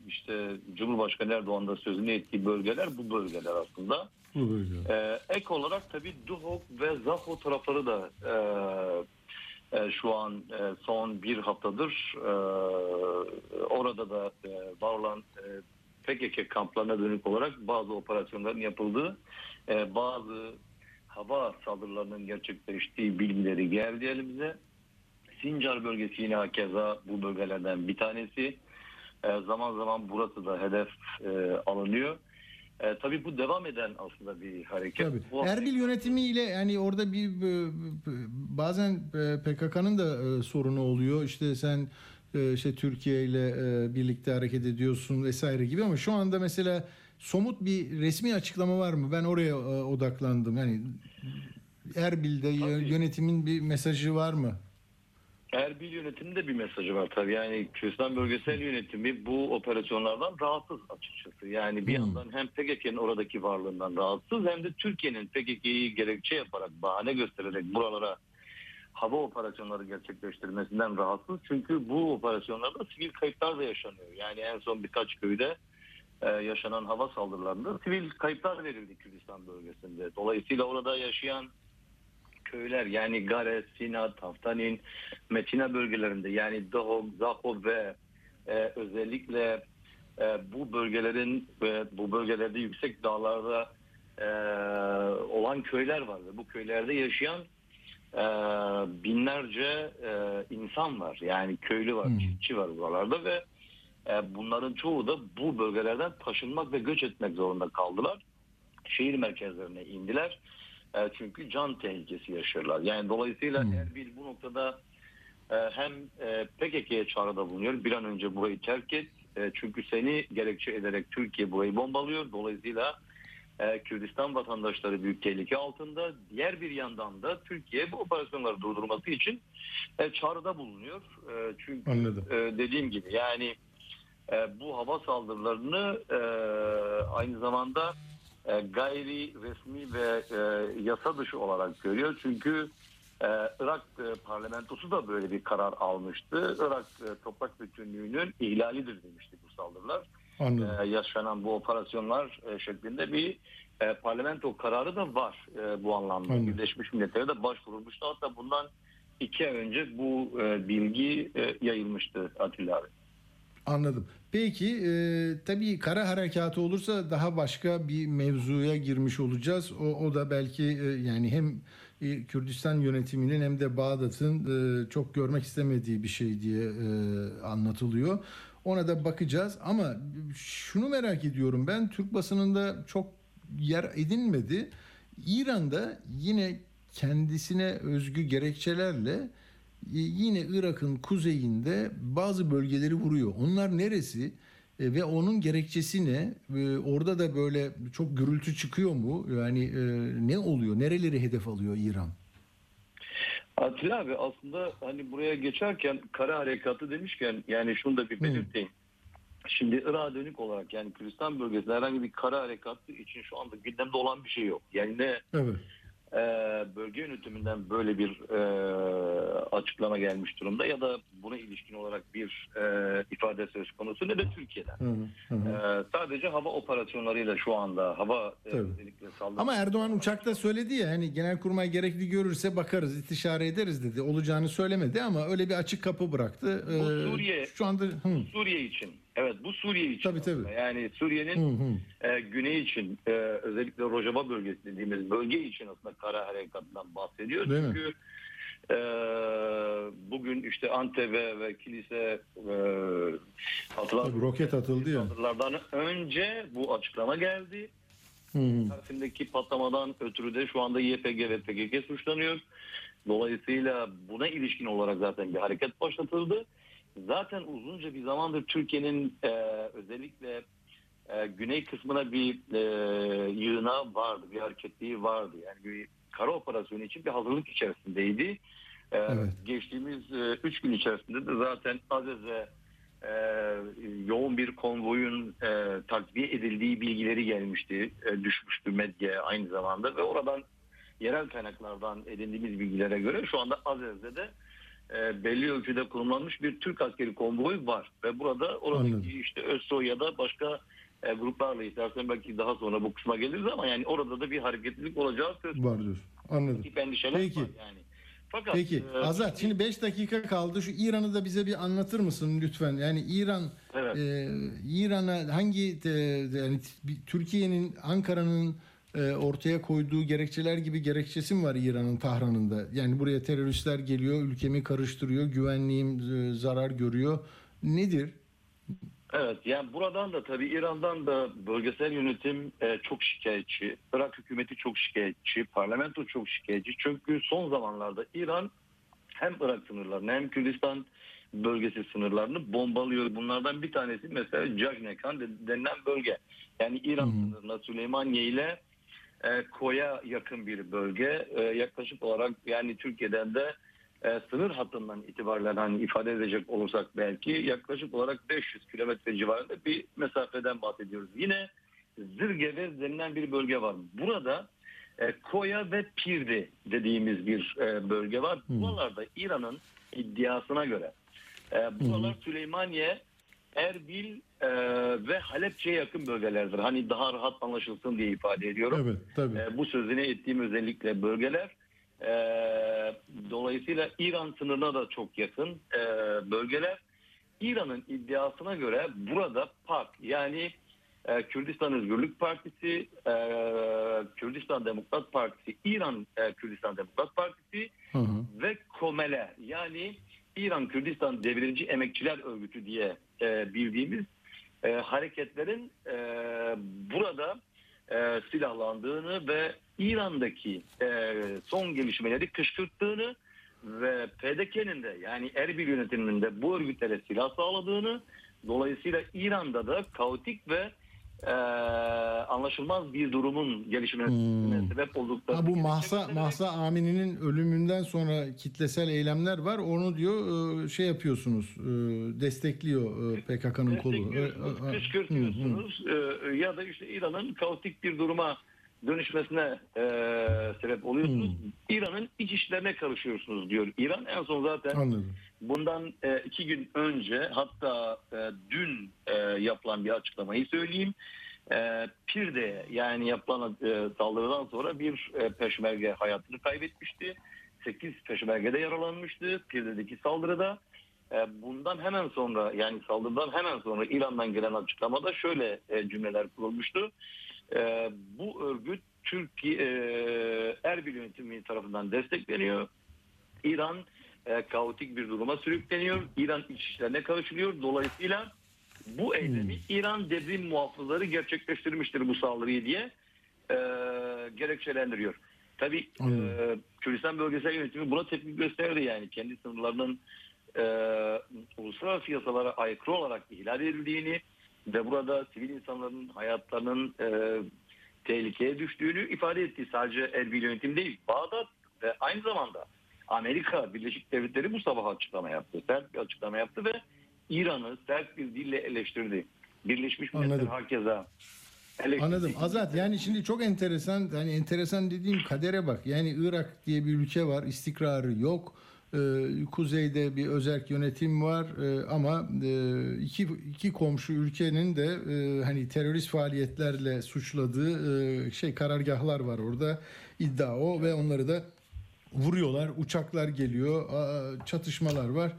işte Cumhurbaşkanı Erdoğan da sözünü ettiği bölgeler bu bölgeler aslında. Bu bölge. E, ek olarak tabii Duhok ve Zaho tarafları da e, şu an e, son bir haftadır e, orada da e, var olan PKK kamplarına dönük olarak bazı operasyonların yapıldığı, bazı hava saldırılarının gerçekleştiği bilgileri geldi elimize. Sincar bölgesi yine hakeza bu bölgelerden bir tanesi. Zaman zaman burası da hedef alınıyor. E, tabii bu devam eden aslında bir hareket. Tabii. Bu Erbil yönetimiyle yani orada bir e, bazen e, PKK'nın da e, sorunu oluyor. İşte sen işte Türkiye ile birlikte hareket ediyorsun vesaire gibi ama şu anda mesela somut bir resmi açıklama var mı? Ben oraya odaklandım. Yani Erbil'de Tabii. yönetimin bir mesajı var mı? Erbil yönetiminde bir mesajı var tabii. Yani Kürdistan Bölgesel Yönetimi bu operasyonlardan rahatsız açıkçası. Yani bir Hmm. yandan hem PKK'nın oradaki varlığından rahatsız hem de Türkiye'nin PKK'yi gerekçe yaparak, bahane göstererek buralara hava operasyonları gerçekleştirmesinden rahatsız. Çünkü bu operasyonlarda sivil kayıplar da yaşanıyor. Yani en son birkaç köyde e, yaşanan hava saldırılarında sivil kayıplar verildi Kürdistan bölgesinde. Dolayısıyla orada yaşayan köyler yani Gare, Sina, Taftanin, Metina bölgelerinde yani Dahok, Zahov ve e, özellikle e, bu bölgelerin ve bu bölgelerde yüksek dağlarda e, olan köyler var ve bu köylerde yaşayan e, binlerce e, insan var. Yani köylü var, Hmm. çiftçi var buralarda ve e, bunların çoğu da bu bölgelerden taşınmak ve göç etmek zorunda kaldılar. Şehir merkezlerine indiler. E, çünkü can tehlikesi yaşıyorlar. Yani dolayısıyla Hmm. Erbil bu noktada e, hem e, PKK'ye çağrıda bulunuyor. Bir an önce burayı terk et. E, çünkü seni gerekçe ederek Türkiye burayı bombalıyor. Dolayısıyla e, Kürdistan vatandaşları büyük tehlike altında. Diğer bir yandan da Türkiye bu operasyonları durdurması için e, çağrıda bulunuyor. E, çünkü Anladım. e, dediğim gibi yani e, bu hava saldırılarını e, aynı zamanda e, gayri resmi ve e, yasa dışı olarak görüyor. Çünkü e, Irak e, parlamentosu da böyle bir karar almıştı. Irak e, toprak bütünlüğünün ihlalidir demişti bu saldırılar. Anladım. E, yaşanan bu operasyonlar e, şeklinde bir e, parlamento kararı da var e, bu anlamda. Anladım. Birleşmiş Milletler'e de başvurulmuştu. Hatta bundan iki ay önce bu e, bilgi e, yayılmıştı Atilla abi. Anladım. Peki e, tabii kara harekatı olursa daha başka bir mevzuya girmiş olacağız. O, o da belki e, yani hem e, Kürdistan yönetiminin hem de Bağdat'ın e, çok görmek istemediği bir şey diye e, anlatılıyor. Ona da bakacağız ama şunu merak ediyorum ben Türk basınında çok yer edinmedi. İran'da yine kendisine özgü gerekçelerle yine Irak'ın kuzeyinde bazı bölgeleri vuruyor. Onlar neresi E, ve onun gerekçesi ne? E, Orada da böyle çok gürültü çıkıyor mu? Yani e, ne oluyor? Nereleri hedef alıyor İran? Atilla abi aslında hani buraya geçerken kara harekatı demişken yani şunu da bir belirteyim. Şimdi Irak'a dönük olarak yani Kürdistan bölgesinde herhangi bir kara harekatı için şu anda gündemde olan bir şey yok. Yani ne Evet. E, bölge yönetiminden böyle bir e, açıklama gelmiş durumda ya da buna ilişkin olarak bir e, ifade söz konusu ne de Türkiye'den. Hı hı, hı. E, sadece hava operasyonlarıyla şu anda hava e, özellikle saldırı. Ama Erdoğan uçakta söyledi ya hani genelkurmay gerekli görürse bakarız, istişare ederiz dedi. Olacağını söylemedi ama öyle bir açık kapı bıraktı. Bu Ee, Suriye- Şu anda hı, Suriye için. Evet bu Suriye için. Tabii, tabii. Yani Suriye'nin e, güney için e, özellikle Rojava bölgesi dediğimiz bölge için aslında kara harekatından bahsediyor. Değil mi? Çünkü e, bugün işte Antep'e ve kilise e, atılan Tabii roket atıldı ya. saldırılardan önce bu açıklama geldi. Taksim'deki patlamadan ötürü de şu anda YPG ve PKK suçlanıyor. Dolayısıyla buna ilişkin olarak zaten bir hareket başlatıldı. Zaten uzunca bir zamandır Türkiye'nin e, özellikle e, güney kısmına bir e, yığına vardı, bir hareketliği vardı. Yani bir kara operasyonu için bir hazırlık içerisindeydi. E, Evet. Geçtiğimiz 3 gün içerisinde de zaten Azez'e e, yoğun bir konvoyun e, takviye edildiği bilgileri gelmişti, e, düşmüştü medyaya aynı zamanda ve oradan yerel kaynaklardan edindiğimiz bilgilere göre şu anda Azez'de de e, belli ölçüde konumlanmış bir Türk askeri konvoyu var ve burada oradaki Anladım. işte ÖSO ya da başka e, gruplarla istersen belki daha sonra bu kısma geliriz ama yani orada da bir hareketlilik olacağı söz Var diyorsun. Anladım. Tip endişeler Peki. var yani. Fakat Peki e, Azat şimdi 5 dakika kaldı. Şu İran'ı da bize bir anlatır mısın lütfen? Yani İran Evet. e, İran'a hangi e, yani Türkiye'nin Ankara'nın ortaya koyduğu gerekçeler gibi gerekçesi mi var İran'ın Tahran'ında? Yani buraya teröristler geliyor, ülkemi karıştırıyor, güvenliğim e, zarar görüyor. Nedir? Evet yani buradan da tabii İran'dan da bölgesel yönetim e, çok şikayetçi. Irak hükümeti çok şikayetçi. Parlamento çok şikayetçi. Çünkü son zamanlarda İran hem Irak sınırlarını hem Kürdistan bölgesi sınırlarını bombalıyor. Bunlardan bir tanesi mesela Cajnekan de- denilen bölge. Yani İran hı. sınırına Süleymaniye ile e, Koya yakın bir bölge. E, yaklaşık olarak yani Türkiye'den de e, sınır hattından itibaren hani ifade edecek olursak belki yaklaşık olarak 500 kilometre civarında bir mesafeden bahsediyoruz. Yine Zırgevez denilen bir bölge var. Burada e, Koya ve Pirdi dediğimiz bir e, bölge var. Buralarda İran'ın iddiasına göre e, buralar Süleymaniye, Erbil e, ve Halepçe'ye yakın bölgelerdir. Hani daha rahat anlaşılsın diye ifade ediyorum. Evet tabii. E, bu sözüne ettiğim özellikle bölgeler. E, dolayısıyla İran sınırına da çok yakın e, bölgeler. İran'ın iddiasına göre burada PAK yani e, Kürdistan Özgürlük Partisi, e, Kürdistan Demokrat Partisi, İran e, Kürdistan Demokrat Partisi Hı hı. ve Komele yani İran Kürdistan Devrimci Emekçiler Örgütü diye e, bildiğimiz e, hareketlerin e, burada e, silahlandığını ve İran'daki e, son gelişmeleri kışkırttığını ve PDK'nin de yani Erbil yönetiminin de bu örgütlere silah sağladığını dolayısıyla İran'da da kaotik ve e, anlaşılmaz bir durumun gelişmesine Hmm. sebep olduklarını Ha, bu Mahsa, Mahsa Amini'nin ölümünden sonra kitlesel eylemler var. Onu diyor e, şey yapıyorsunuz, e, destekliyor e, PKK'nın kolu. Destekliyorsunuz, E, e, e, kışkırtıyorsunuz e, ya da işte İran'ın kaotik bir duruma dönüşmesine e, sebep oluyorsunuz. İran'ın iç işlerine karışıyorsunuz diyor. İran en son zaten Anladım. bundan e, iki gün önce hatta e, dün e, yapılan bir açıklamayı söyleyeyim. E, Pirde yani yapılan e, saldırıdan sonra bir e, peşmerge hayatını kaybetmişti. 8 peşmergede yaralanmıştı Pirde'deki saldırıda. E, bundan hemen sonra yani saldırıdan hemen sonra İran'dan gelen açıklamada şöyle e, cümleler kurulmuştu. E, bu örgüt Türkiye e, Erbil yönetimi tarafından destekleniyor. İran e, kaotik bir duruma sürükleniyor. İran iç işlerine karışılıyor. Dolayısıyla bu eylemi İran devrim muhafızları gerçekleştirmiştir bu saldırıyı diye e, gerekçelendiriyor. Tabii Anladım. e, Kürdistan Bölgesel Yönetimi buna tepki gösterdi yani kendi sınırlarının e, uluslararası yasalara aykırı olarak ihlal edildiğini ve burada sivil insanların hayatlarının e, tehlikeye düştüğünü ifade etti. Sadece Erbil yönetim değil, Bağdat ve aynı zamanda Amerika Birleşik Devletleri bu sabah açıklama yaptı. Sert bir açıklama yaptı ve İran'ı sert bir dille eleştirdi. Birleşmiş Milletler hakeza eleştirdi. Anladım. Azat yani şimdi çok enteresan hani enteresan dediğim kadere bak. Yani Irak diye bir ülke var. istikrarı yok. Ee, kuzeyde bir özerk yönetim var Ee, ama e, iki, iki komşu ülkenin de e, hani terörist faaliyetlerle suçladığı e, şey karargahlar var orada. İddia o ve onları da vuruyorlar. Uçaklar geliyor çatışmalar var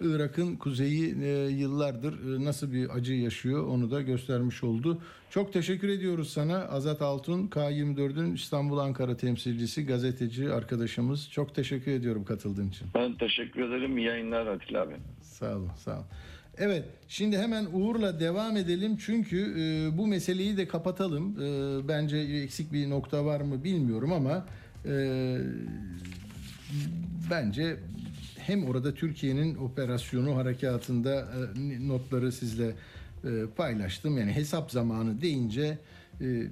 Irak'ın kuzeyi e, yıllardır e, nasıl bir acı yaşıyor onu da göstermiş oldu. Çok teşekkür ediyoruz sana Azat Altun K24'ün İstanbul Ankara temsilcisi gazeteci arkadaşımız. Çok teşekkür ediyorum katıldığın için. Ben teşekkür ederim. İyi yayınlar Atilla abi. Sağ olun, sağ olun. Evet, şimdi hemen Uğur'la devam edelim çünkü e, bu meseleyi de kapatalım. E, bence eksik bir nokta var mı bilmiyorum ama e, bence hem orada Türkiye'nin operasyonu harekatında e, notları sizle e, paylaştım. Yani hesap zamanı deyince e,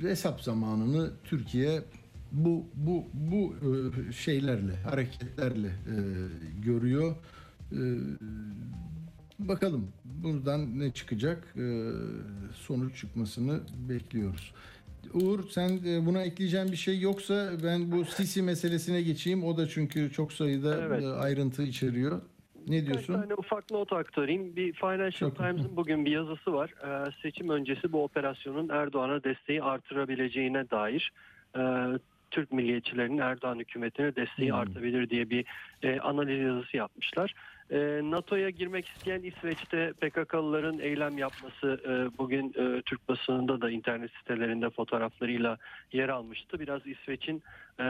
hesap zamanını Türkiye bu bu bu şeylerle hareketlerle görüyor. Bakalım buradan ne çıkacak sonuç çıkmasını bekliyoruz. Uğur sen e, buna ekleyeceğin bir şey yoksa ben bu Sisi meselesine geçeyim. O da çünkü çok sayıda Evet. e, ayrıntı içeriyor. Ne diyorsun? tane ufak not aktarayım. Bir Financial Çok- Times'ın bugün bir yazısı var. Ee, seçim öncesi bu operasyonun Erdoğan'a desteği artırabileceğine dair e, Türk milliyetçilerinin Erdoğan hükümetine desteği Hmm. artabilir diye bir e, analiz yazısı yapmışlar. E, NATO'ya girmek isteyen İsveç'te PKK'lıların eylem yapması e, bugün e, Türk basınında da internet sitelerinde fotoğraflarıyla yer almıştı. Biraz İsveç'in e,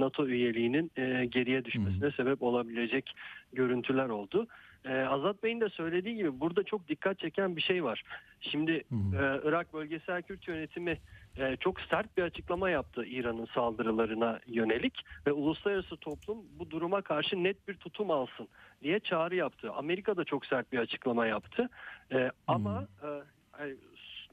NATO üyeliğinin e, geriye düşmesine sebep olabilecek görüntüler oldu. Ee, Azat Bey'in de söylediği gibi burada çok dikkat çeken bir şey var. Şimdi e, Irak Bölgesel Kürt Yönetimi e, çok sert bir açıklama yaptı İran'ın saldırılarına yönelik ve uluslararası toplum bu duruma karşı net bir tutum alsın diye çağrı yaptı. Amerika da çok sert bir açıklama yaptı. E, ama e, e,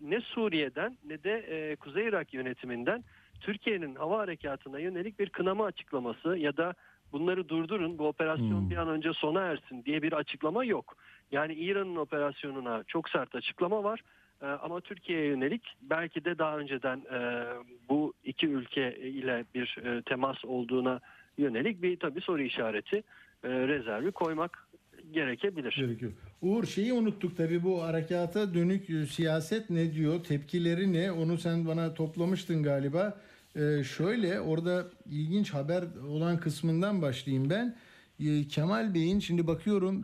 ne Suriye'den ne de e, Kuzey Irak yönetiminden Türkiye'nin hava harekatına yönelik bir kınama açıklaması ya da bunları durdurun bu operasyon Hmm. bir an önce sona ersin diye bir açıklama yok. Yani İran'ın operasyonuna çok sert açıklama var. Ee, ama Türkiye'ye yönelik belki de daha önceden e, bu iki ülke ile bir e, temas olduğuna yönelik bir tabii soru işareti e, rezervi koymak gerekebilir. Gerekiyor. Uğur şeyi unuttuk tabii bu harekata dönük siyaset ne diyor, tepkileri ne? Onu sen bana toplamıştın galiba. Ee, şöyle orada ilginç haber olan kısmından başlayayım ben. Ee, Kemal Bey'in şimdi bakıyorum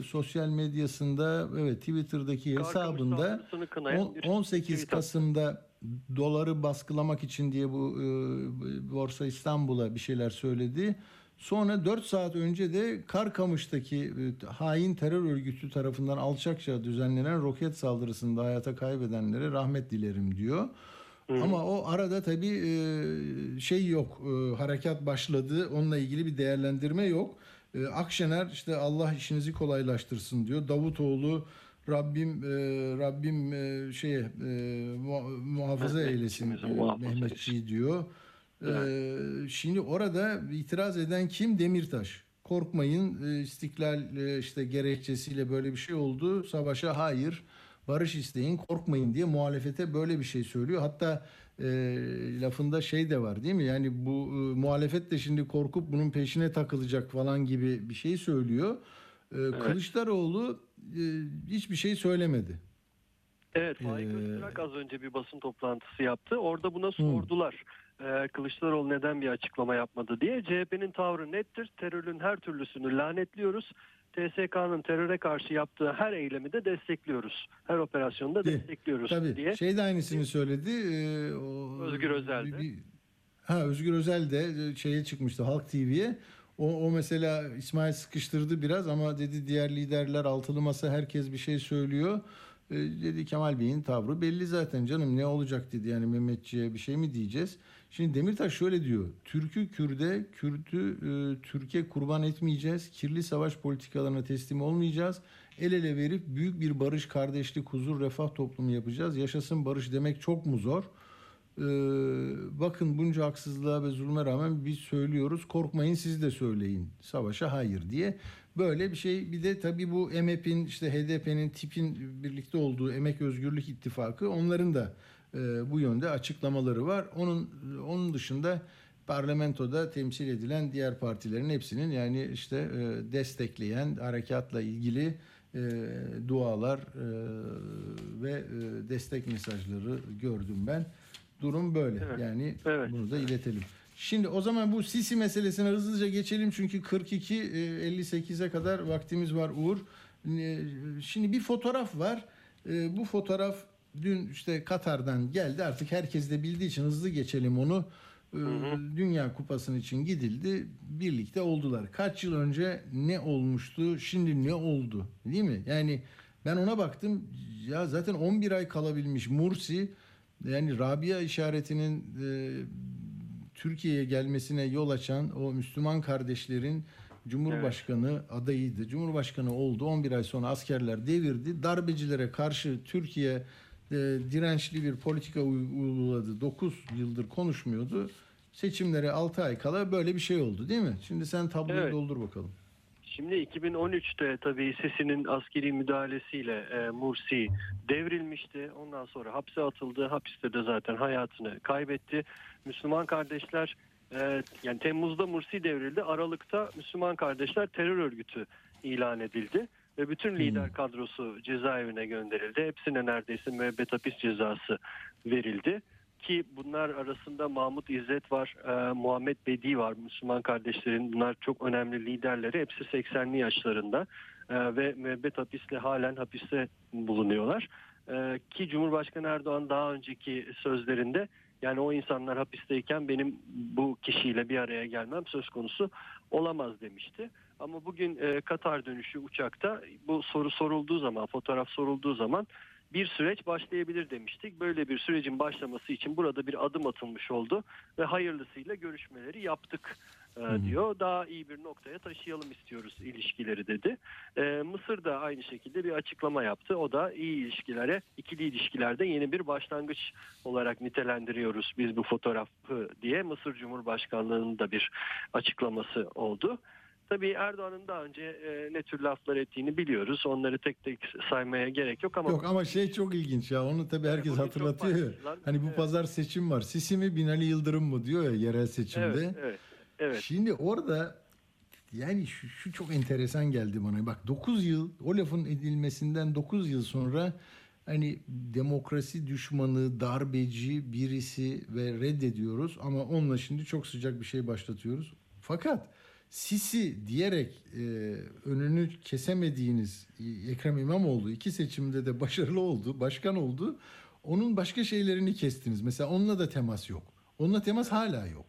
e, sosyal medyasında evet Twitter'daki Karkamış hesabında saldırısını kınayan on- bir 18 tweet Kasım'da doları baskılamak için diye bu e, Borsa İstanbul'a bir şeyler söyledi. Sonra 4 saat önce de Karkamış'taki e, hain terör örgütü tarafından alçakça düzenlenen roket saldırısında hayata kaybedenlere rahmet dilerim diyor. Ama o arada tabii e, şey yok, e, harekat başladı. Onunla ilgili bir değerlendirme yok. E, Akşener işte Allah işinizi kolaylaştırsın diyor. Davutoğlu Rabbim Rabbim şeye mu- muhafaza eylesin Mehmetçiğimizi e, muhafaza Mehmetçiği diyor. E, şimdi orada itiraz eden kim? Demirtaş. Korkmayın istiklal işte gerekçesiyle böyle bir şey oldu. Savaşa hayır. Barış isteyin korkmayın diye muhalefete böyle bir şey söylüyor. Hatta e, lafında şey de var değil mi? Yani bu e, muhalefet de şimdi korkup bunun peşine takılacak falan gibi bir şey söylüyor. E, Kılıçdaroğlu e, hiçbir şey söylemedi. Evet, Faik Ee, Öztürk az önce bir basın toplantısı yaptı. Orada buna sordular. Ee, Kılıçdaroğlu neden bir açıklama yapmadı diye. CHP'nin tavrı nettir. Terörün her türlüsünü lanetliyoruz. TSK'nın teröre karşı yaptığı her eylemi de destekliyoruz. Her operasyonu da destekliyoruz Tabii diye. şey de aynısını söyledi. e, o- Özgür Özel de. ha Özgür Özel de e, şeye çıkmıştı Halk TV'ye. O, o mesela İsmail sıkıştırdı biraz ama dedi diğer liderler altılı masa herkes bir şey söylüyor. E, dedi Kemal Bey'in tavrı belli zaten canım ne olacak dedi yani Mehmetçiğe bir şey mi diyeceğiz. Şimdi Demirtaş şöyle diyor. Türk'ü Kürde, Kürt'ü e, Türkiye kurban etmeyeceğiz. Kirli savaş politikalarına teslim olmayacağız. El ele verip büyük bir barış, kardeşlik, huzur, refah toplumu yapacağız. Yaşasın barış demek çok mu zor? Ee, bakın bunca haksızlığa ve zulme rağmen biz söylüyoruz. Korkmayın siz de söyleyin. Savaşa hayır diye. Böyle bir şey. Bir de tabii bu EMEP'in işte HDP'nin tipin birlikte olduğu Emek Özgürlük İttifakı onların da e, bu yönde açıklamaları var. Onun onun dışında parlamentoda temsil edilen diğer partilerin hepsinin yani işte e, destekleyen harekatla ilgili e, dualar e, ve e, destek mesajları gördüm ben. Durum böyle. Evet. Yani Evet. bunu da iletelim. Şimdi o zaman bu Sisi meselesine hızlıca geçelim çünkü 42 e, 58'e kadar vaktimiz var Uğur. Şimdi bir fotoğraf var. Bu fotoğraf dün işte Katar'dan geldi. Artık herkes de bildiği için hızlı geçelim onu. E, Dünya Kupası'nın için gidildi. Birlikte oldular. Kaç yıl önce ne olmuştu? Şimdi ne oldu? Değil mi? Yani ben ona baktım. Ya zaten 11 ay kalabilmiş Mursi yani Rabia işaretinin e, Türkiye'ye gelmesine yol açan o Müslüman kardeşlerin Cumhurbaşkanı adayıydı. Cumhurbaşkanı oldu. 11 ay sonra askerler devirdi. Darbecilere karşı Türkiye e, dirençli bir politika uy- uyguladı. 9 yıldır konuşmuyordu. Seçimlere 6 ay kala böyle bir şey oldu değil mi? Şimdi sen tabloyu Evet. doldur bakalım. Şimdi 2013'te tabii Sisi'nin askeri müdahalesiyle e, Mursi devrilmişti. Ondan sonra hapse atıldı. Hapiste de zaten hayatını kaybetti. Müslüman kardeşler e, yani Temmuz'da Mursi devrildi. Aralık'ta Müslüman kardeşler terör örgütü ilan edildi. Ve bütün lider kadrosu cezaevine gönderildi. Hepsine neredeyse müebbet hapis cezası verildi ki bunlar arasında Mahmut İzzet var, e, Muhammed Bedi var. Müslüman kardeşlerin bunlar çok önemli liderleri. Hepsi 80'li yaşlarında e, ve müebbet hapisle halen hapiste bulunuyorlar. E, ki Cumhurbaşkanı Erdoğan daha önceki sözlerinde yani o insanlar hapisteyken benim bu kişiyle bir araya gelmem söz konusu olamaz demişti. Ama bugün e, Katar dönüşü uçakta bu soru sorulduğu zaman, fotoğraf sorulduğu zaman bir süreç başlayabilir demiştik. Böyle bir sürecin başlaması için burada bir adım atılmış oldu ve hayırlısıyla görüşmeleri yaptık e, diyor. Daha iyi bir noktaya taşıyalım istiyoruz ilişkileri dedi. E, Mısır da aynı şekilde bir açıklama yaptı. O da iyi ilişkilere, ikili ilişkilerde yeni bir başlangıç olarak nitelendiriyoruz biz bu fotoğrafı diye Mısır Cumhurbaşkanlığı'nın da bir açıklaması oldu. Tabii Erdoğan'ın daha önce e, ne tür laflar ettiğini biliyoruz. Onları tek tek saymaya gerek yok ama Yok ama şey çok ilginç ya. Onu tabii herkes çok hatırlatıyor. Hani bu evet. pazar seçim var. Sisi mi Binali Yıldırım mı diyor ya yerel seçimde. evet, evet, evet. Şimdi orada yani şu, şu çok enteresan geldi bana. Bak 9 yıl o lafın edilmesinden 9 yıl sonra hani demokrasi düşmanı, darbeci birisi ve reddediyoruz ama onunla şimdi çok sıcak bir şey başlatıyoruz. Fakat Sisi diyerek e, önünü kesemediğiniz Ekrem İmamoğlu iki seçimde de başarılı oldu, başkan oldu. Onun başka şeylerini kestiniz. Mesela onunla da temas yok. Onunla temas hala yok.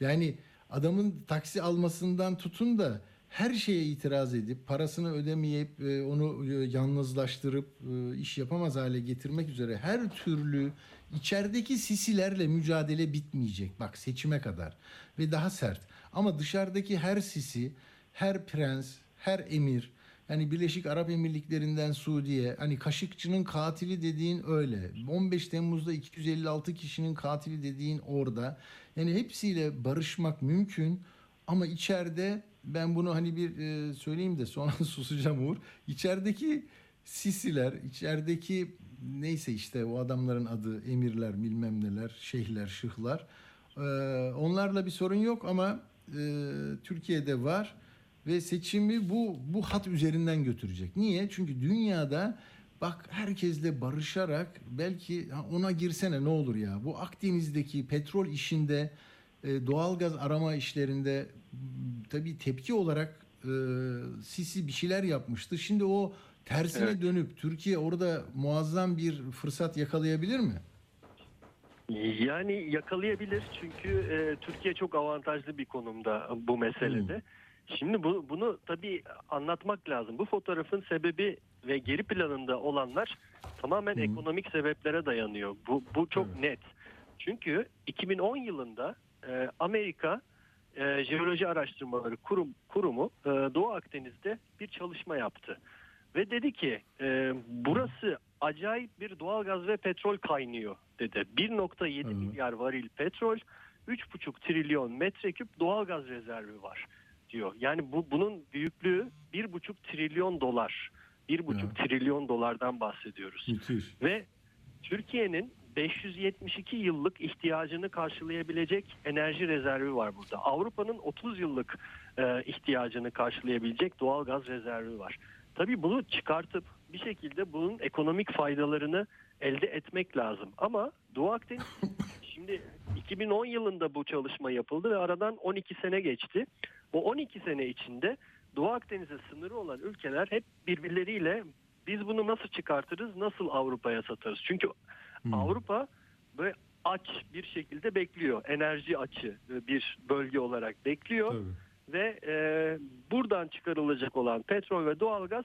Yani adamın taksi almasından tutun da her şeye itiraz edip parasını ödemeyip e, onu e, yalnızlaştırıp e, iş yapamaz hale getirmek üzere her türlü içerideki sisilerle mücadele bitmeyecek. Bak seçime kadar ve daha sert. Ama dışarıdaki her sisi, her prens, her emir yani Birleşik Arap Emirlikleri'nden Suudiye hani Kaşıkçı'nın katili dediğin öyle. 15 Temmuz'da 256 kişinin katili dediğin orada. Yani hepsiyle barışmak mümkün ama içeride ben bunu hani bir e, söyleyeyim de sonra susacağım Uğur. İçerideki sisiler, içerideki neyse işte o adamların adı emirler, bilmem neler, şeyhler, şıhlar. e, onlarla bir sorun yok ama e, Türkiye'de var ve seçimi bu bu hat üzerinden götürecek. Niye? Çünkü dünyada bak herkesle barışarak belki ona girsene ne olur ya. Bu Akdeniz'deki petrol işinde e, doğalgaz arama işlerinde tabii tepki olarak e, Sisi bir şeyler yapmıştı. Şimdi o tersine Evet. dönüp Türkiye orada muazzam bir fırsat yakalayabilir mi? Yani yakalayabilir çünkü e, Türkiye çok avantajlı bir konumda bu meselede. Şimdi bu, bunu tabii anlatmak lazım. Bu fotoğrafın sebebi ve geri planında olanlar tamamen ekonomik sebeplere dayanıyor. Bu, bu çok Evet. net. Çünkü 2010 yılında e, Amerika e, Jeoloji Araştırmaları Kurum, Kurumu e, Doğu Akdeniz'de bir çalışma yaptı. Ve dedi ki e, burası acayip bir doğalgaz ve petrol kaynıyor dedi. 1.7 Hı. milyar varil petrol, 3.5 trilyon metreküp doğalgaz rezervi var diyor. Yani bu bunun büyüklüğü 1.5 trilyon dolar. 1.5 Ya. trilyon dolardan bahsediyoruz. Müthiş. Ve Türkiye'nin 572 yıllık ihtiyacını karşılayabilecek enerji rezervi var burada. Avrupa'nın 30 yıllık e, ihtiyacını karşılayabilecek doğal gaz rezervi var. Tabii bunu çıkartıp bir şekilde bunun ekonomik faydalarını elde etmek lazım. Ama Doğu Akdeniz şimdi 2010 yılında bu çalışma yapıldı ve aradan 12 sene geçti. Bu 12 sene içinde Doğu Akdeniz'e sınırı olan ülkeler hep birbirleriyle biz bunu nasıl çıkartırız, nasıl Avrupa'ya satarız? Çünkü Avrupa böyle aç bir şekilde bekliyor. Enerji açı bir bölge olarak bekliyor Tabii. ve e, buradan çıkarılacak olan petrol ve doğalgaz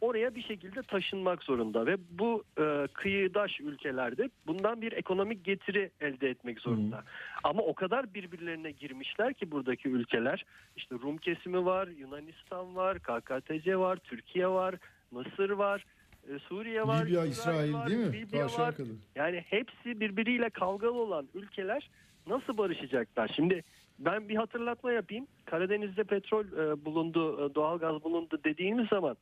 oraya bir şekilde taşınmak zorunda ve bu e, kıyıdaş ülkelerde bundan bir ekonomik getiri elde etmek zorunda. Ama o kadar birbirlerine girmişler ki buradaki ülkeler işte Rum kesimi var, Yunanistan var, KKTC var, Türkiye var, Mısır var, e, Suriye var, Libya, İsrail var, değil mi? Libya aşağı var. kadar. Yani hepsi birbiriyle kavgalı olan ülkeler nasıl barışacaklar? Şimdi ben bir hatırlatma yapayım. Karadeniz'de petrol e, bulundu, e, doğalgaz bulundu dediğimiz zaman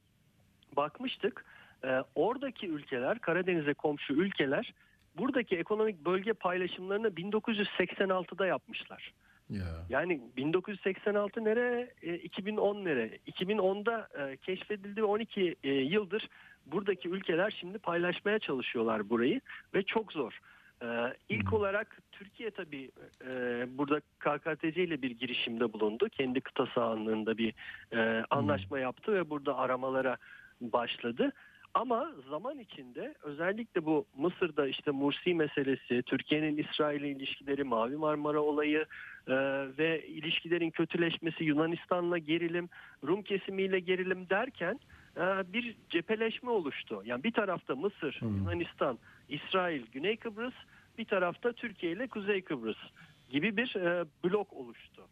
bakmıştık. E, oradaki ülkeler, Karadeniz'e komşu ülkeler buradaki ekonomik bölge paylaşımlarını 1986'da yapmışlar. Ya. Yani 1986 nere, e, 2010 nere? 2010'da e, keşfedildi ve 12 e, yıldır buradaki ülkeler şimdi paylaşmaya çalışıyorlar burayı ve çok zor. E, ilk olarak Türkiye tabii e, burada KKTC ile bir girişimde bulundu. Kendi kıta sahanlığında bir e, anlaşma yaptı ve burada aramalara başladı. Ama zaman içinde özellikle bu Mısır'da işte Mursi meselesi, Türkiye'nin İsrail'le ilişkileri, Mavi Marmara olayı e, ve ilişkilerin kötüleşmesi, Yunanistan'la gerilim, Rum kesimiyle gerilim derken e, bir cepheleşme oluştu. Yani bir tarafta Mısır, Yunanistan, İsrail, Güney Kıbrıs, bir tarafta Türkiye ile Kuzey Kıbrıs gibi bir e, blok oluştu.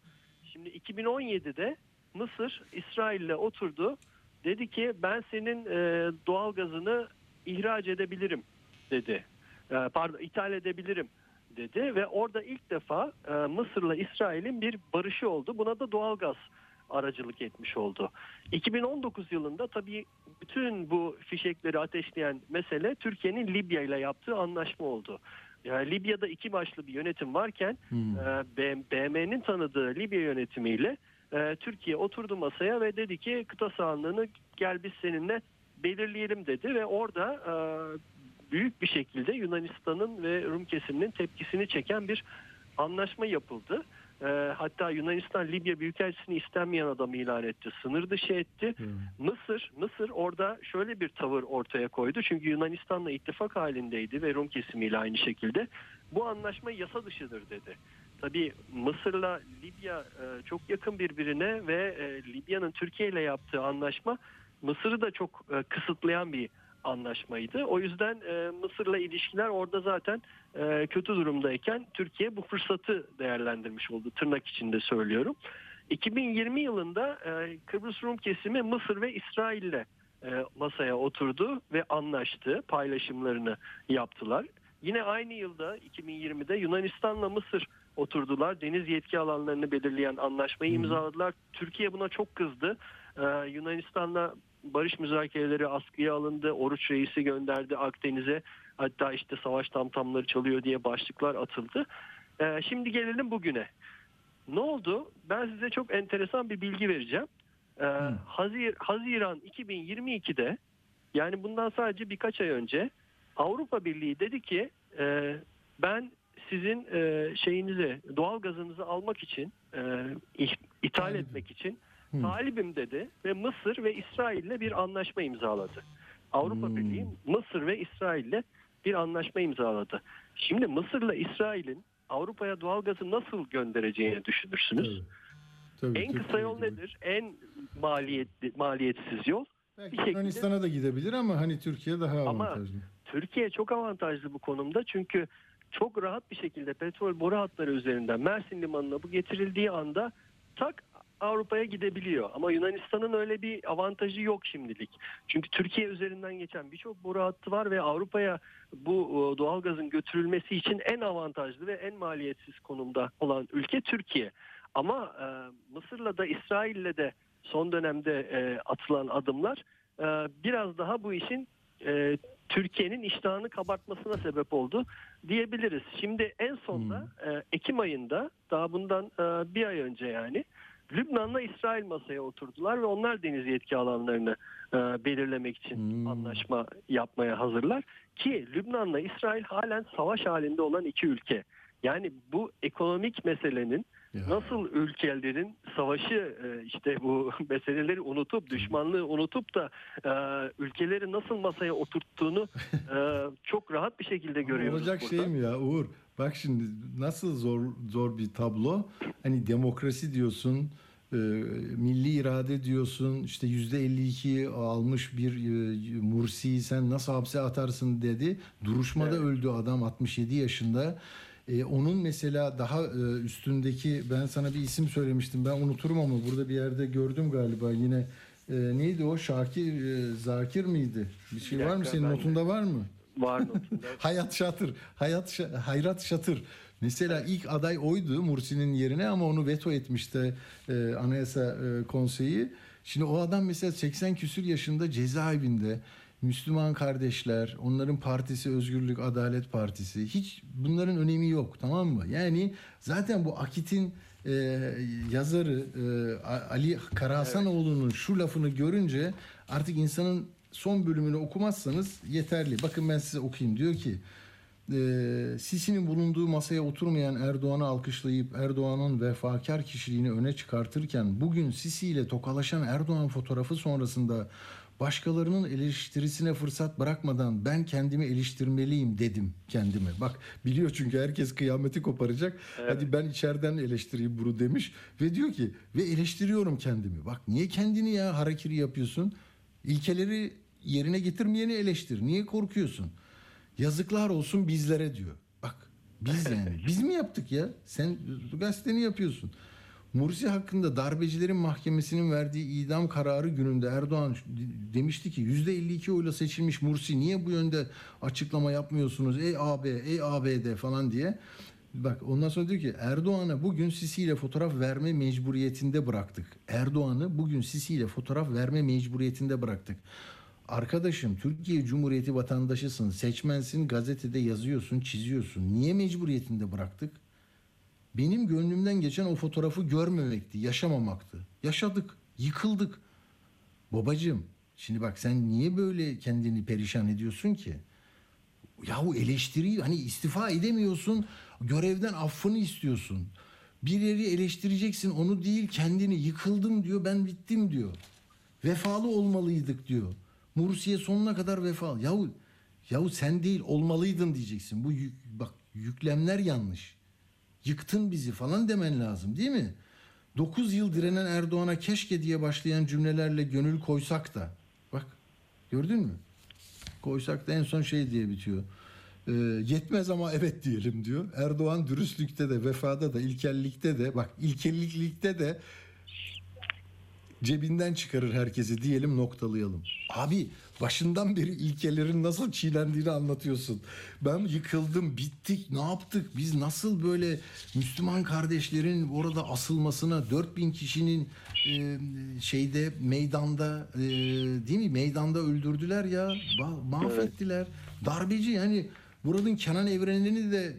Şimdi 2017'de Mısır İsrail'le oturdu. Dedi ki ben senin e, doğal gazını ihraç edebilirim dedi. E, pardon ithal edebilirim dedi ve orada ilk defa e, Mısır'la İsrail'in bir barışı oldu. Buna da doğal gaz aracılık etmiş oldu. 2019 yılında tabii bütün bu fişekleri ateşleyen mesele Türkiye'nin Libya ile yaptığı anlaşma oldu. Yani Libya'da iki başlı bir yönetim varken Hmm. e, BM'nin tanıdığı Libya yönetimiyle e, Türkiye oturdu masaya ve dedi ki kıta sahanlığını gel biz seninle belirleyelim dedi ve orada e, büyük bir şekilde Yunanistan'ın ve Rum kesiminin tepkisini çeken bir anlaşma yapıldı. E, hatta Yunanistan Libya Büyükelçisini istenmeyen adam ilan etti. Sınır dışı etti. Mısır Mısır orada şöyle bir tavır ortaya koydu. Çünkü Yunanistan'la ittifak halindeydi ve Rum kesimiyle aynı şekilde. Bu anlaşma yasa dışıdır dedi. Tabii Mısır'la Libya e, çok yakın birbirine ve e, Libya'nın Türkiye ile yaptığı anlaşma Mısır'ı da çok e, kısıtlayan bir anlaşmaydı. O yüzden e, Mısır'la ilişkiler orada zaten e, kötü durumdayken Türkiye bu fırsatı değerlendirmiş oldu. Tırnak içinde söylüyorum. 2020 yılında e, Kıbrıs Rum kesimi Mısır ve İsrail'le e, masaya oturdu ve anlaştı. Paylaşımlarını yaptılar. Yine aynı yılda 2020'de Yunanistan'la Mısır oturdular. Deniz yetki alanlarını belirleyen anlaşmayı imzaladılar. Türkiye buna çok kızdı. Ee, Yunanistan'la barış müzakereleri askıya alındı. Oruç reisi gönderdi Akdeniz'e. Hatta işte savaş tamtamları çalıyor diye başlıklar atıldı. Ee, şimdi gelelim bugüne. Ne oldu? Ben size çok enteresan bir bilgi vereceğim. Ee, Hazir, Haziran 2022'de yani bundan sadece birkaç ay önce Avrupa Birliği dedi ki e, ben sizin e, şeyinizi doğal gazınızı almak için e, ithal Talibim. etmek için talibim dedi ve Mısır ve İsrail'le bir anlaşma imzaladı. Avrupa Hmm. Birliği Mısır ve İsrail'le bir anlaşma imzaladı. Şimdi Mısır'la İsrail'in Avrupa'ya doğal gazı nasıl göndereceğini düşünürsünüz. Tabii. Tabii, En kısa yol gibi. nedir? En maliyetli, maliyetsiz yol. Belki Bir şekilde- Yunanistan'a da gidebilir ama hani Türkiye daha Ama- avantajlı. Türkiye çok avantajlı bu konumda çünkü çok rahat bir şekilde petrol boru hatları üzerinden Mersin Limanı'na bu getirildiği anda tak Avrupa'ya gidebiliyor. Ama Yunanistan'ın öyle bir avantajı yok şimdilik. Çünkü Türkiye üzerinden geçen birçok boru hattı var ve Avrupa'ya bu e, doğalgazın götürülmesi için en avantajlı ve en maliyetsiz konumda olan ülke Türkiye. Ama e, Mısır'la da İsrail'le de son dönemde e, atılan adımlar e, biraz daha bu işin e, Türkiye'nin iştahını kabartmasına sebep oldu diyebiliriz. Şimdi en sonda e, Ekim ayında daha bundan e, bir ay önce yani Lübnan'la İsrail masaya oturdular ve onlar deniz yetki alanlarını e, belirlemek için Hmm. anlaşma yapmaya hazırlar. Ki Lübnan'la İsrail halen savaş halinde olan iki ülke. Yani bu ekonomik meselenin Ya. nasıl ülkelerin savaşı e, işte bu meseleleri unutup düşmanlığı unutup da e, ülkeleri nasıl masaya oturttuğunu e, çok rahat bir şekilde görüyoruz. Olacak burada. şey mi ya Uğur? Bak şimdi nasıl zor zor bir tablo. Hani demokrasi diyorsun, milli irade diyorsun. işte yüzde 52 almış bir Mursi'yi sen nasıl hapse atarsın dedi. Duruşmada öldü adam 67 yaşında. E, onun mesela daha e, üstündeki ben sana bir isim söylemiştim. Ben unuturum ama burada bir yerde gördüm galiba yine. E, neydi o? Şakir e, Zakir miydi? Bir şey Bir var mı senin ben de- notunda var mı? Var notunda. Hayat Şatır, Hayat Şa- Hayrat Şatır. Mesela ilk aday oydu Mursi'nin yerine ama onu veto etmişti e, Anayasa e, Konseyi. Şimdi o adam mesela 80 küsür yaşında cezaevinde. Müslüman kardeşler, onların partisi Özgürlük Adalet Partisi. Hiç bunların önemi yok tamam mı? Yani zaten bu Akit'in e, yazarı e, Ali Karahasanoğlu'nun şu lafını görünce artık insanın son bölümünü okumazsanız yeterli. Bakın ben size okuyayım. Diyor ki e, Sisi'nin bulunduğu masaya oturmayan Erdoğan'ı alkışlayıp Erdoğan'ın vefakar kişiliğini öne çıkartırken bugün Sisi ile tokalaşan Erdoğan fotoğrafı sonrasında başkalarının eleştirisine fırsat bırakmadan ben kendimi eleştirmeliyim dedim kendime. Bak biliyor çünkü herkes kıyameti koparacak. Hadi ben içeriden eleştireyim bunu demiş ve diyor ki ve eleştiriyorum kendimi. Bak niye kendini ya harakiri yapıyorsun? İlkeleri yerine getirmeyeni eleştir. Niye korkuyorsun? Yazıklar olsun bizlere diyor. Bak biz yani. Biz mi yaptık ya? Sen gazeteni yapıyorsun. Mursi hakkında darbecilerin mahkemesinin verdiği idam kararı gününde Erdoğan demişti ki %52 oyla seçilmiş Mursi niye bu yönde açıklama yapmıyorsunuz ey AB, ey ABD falan diye. Bak ondan sonra diyor ki Erdoğan'a bugün Sisi ile fotoğraf verme mecburiyetinde bıraktık. Erdoğan'ı bugün Sisi ile fotoğraf verme mecburiyetinde bıraktık. Arkadaşım Türkiye Cumhuriyeti vatandaşısın, seçmensin, gazetede yazıyorsun, çiziyorsun. Niye mecburiyetinde bıraktık? Benim gönlümden geçen o fotoğrafı görmemekti, yaşamamaktı. Yaşadık, yıkıldık. Babacığım, şimdi bak sen niye böyle kendini perişan ediyorsun ki? Yahu eleştiri hani istifa edemiyorsun, görevden affını istiyorsun. Bir yeri eleştireceksin, onu değil kendini yıkıldım diyor, ben bittim diyor. Vefalı olmalıydık diyor. Mursi'ye sonuna kadar vefalı. Yahu, yahu sen değil olmalıydın diyeceksin. Bu yük- bak yüklemler yanlış. Yıktın bizi falan demen lazım değil mi? 9 yıl direnen Erdoğan'a keşke diye başlayan cümlelerle gönül koysak da. Bak gördün mü? Koysak da en son şey diye bitiyor. Ee, yetmez ama evet diyelim diyor. Erdoğan dürüstlükte de, vefada da, ilkellikte de, bak ilkelliklikte de cebinden çıkarır herkesi diyelim noktalayalım. Abi başından beri ilkelerin nasıl çiğnendiğini anlatıyorsun. Ben yıkıldım, bittik, ne yaptık? Biz nasıl böyle Müslüman kardeşlerin orada asılmasına 4000 kişinin e, şeyde meydanda e, değil mi? Meydanda öldürdüler ya. Ma- mahvettiler. Darbeci yani Buranın Kenan Evren'ini de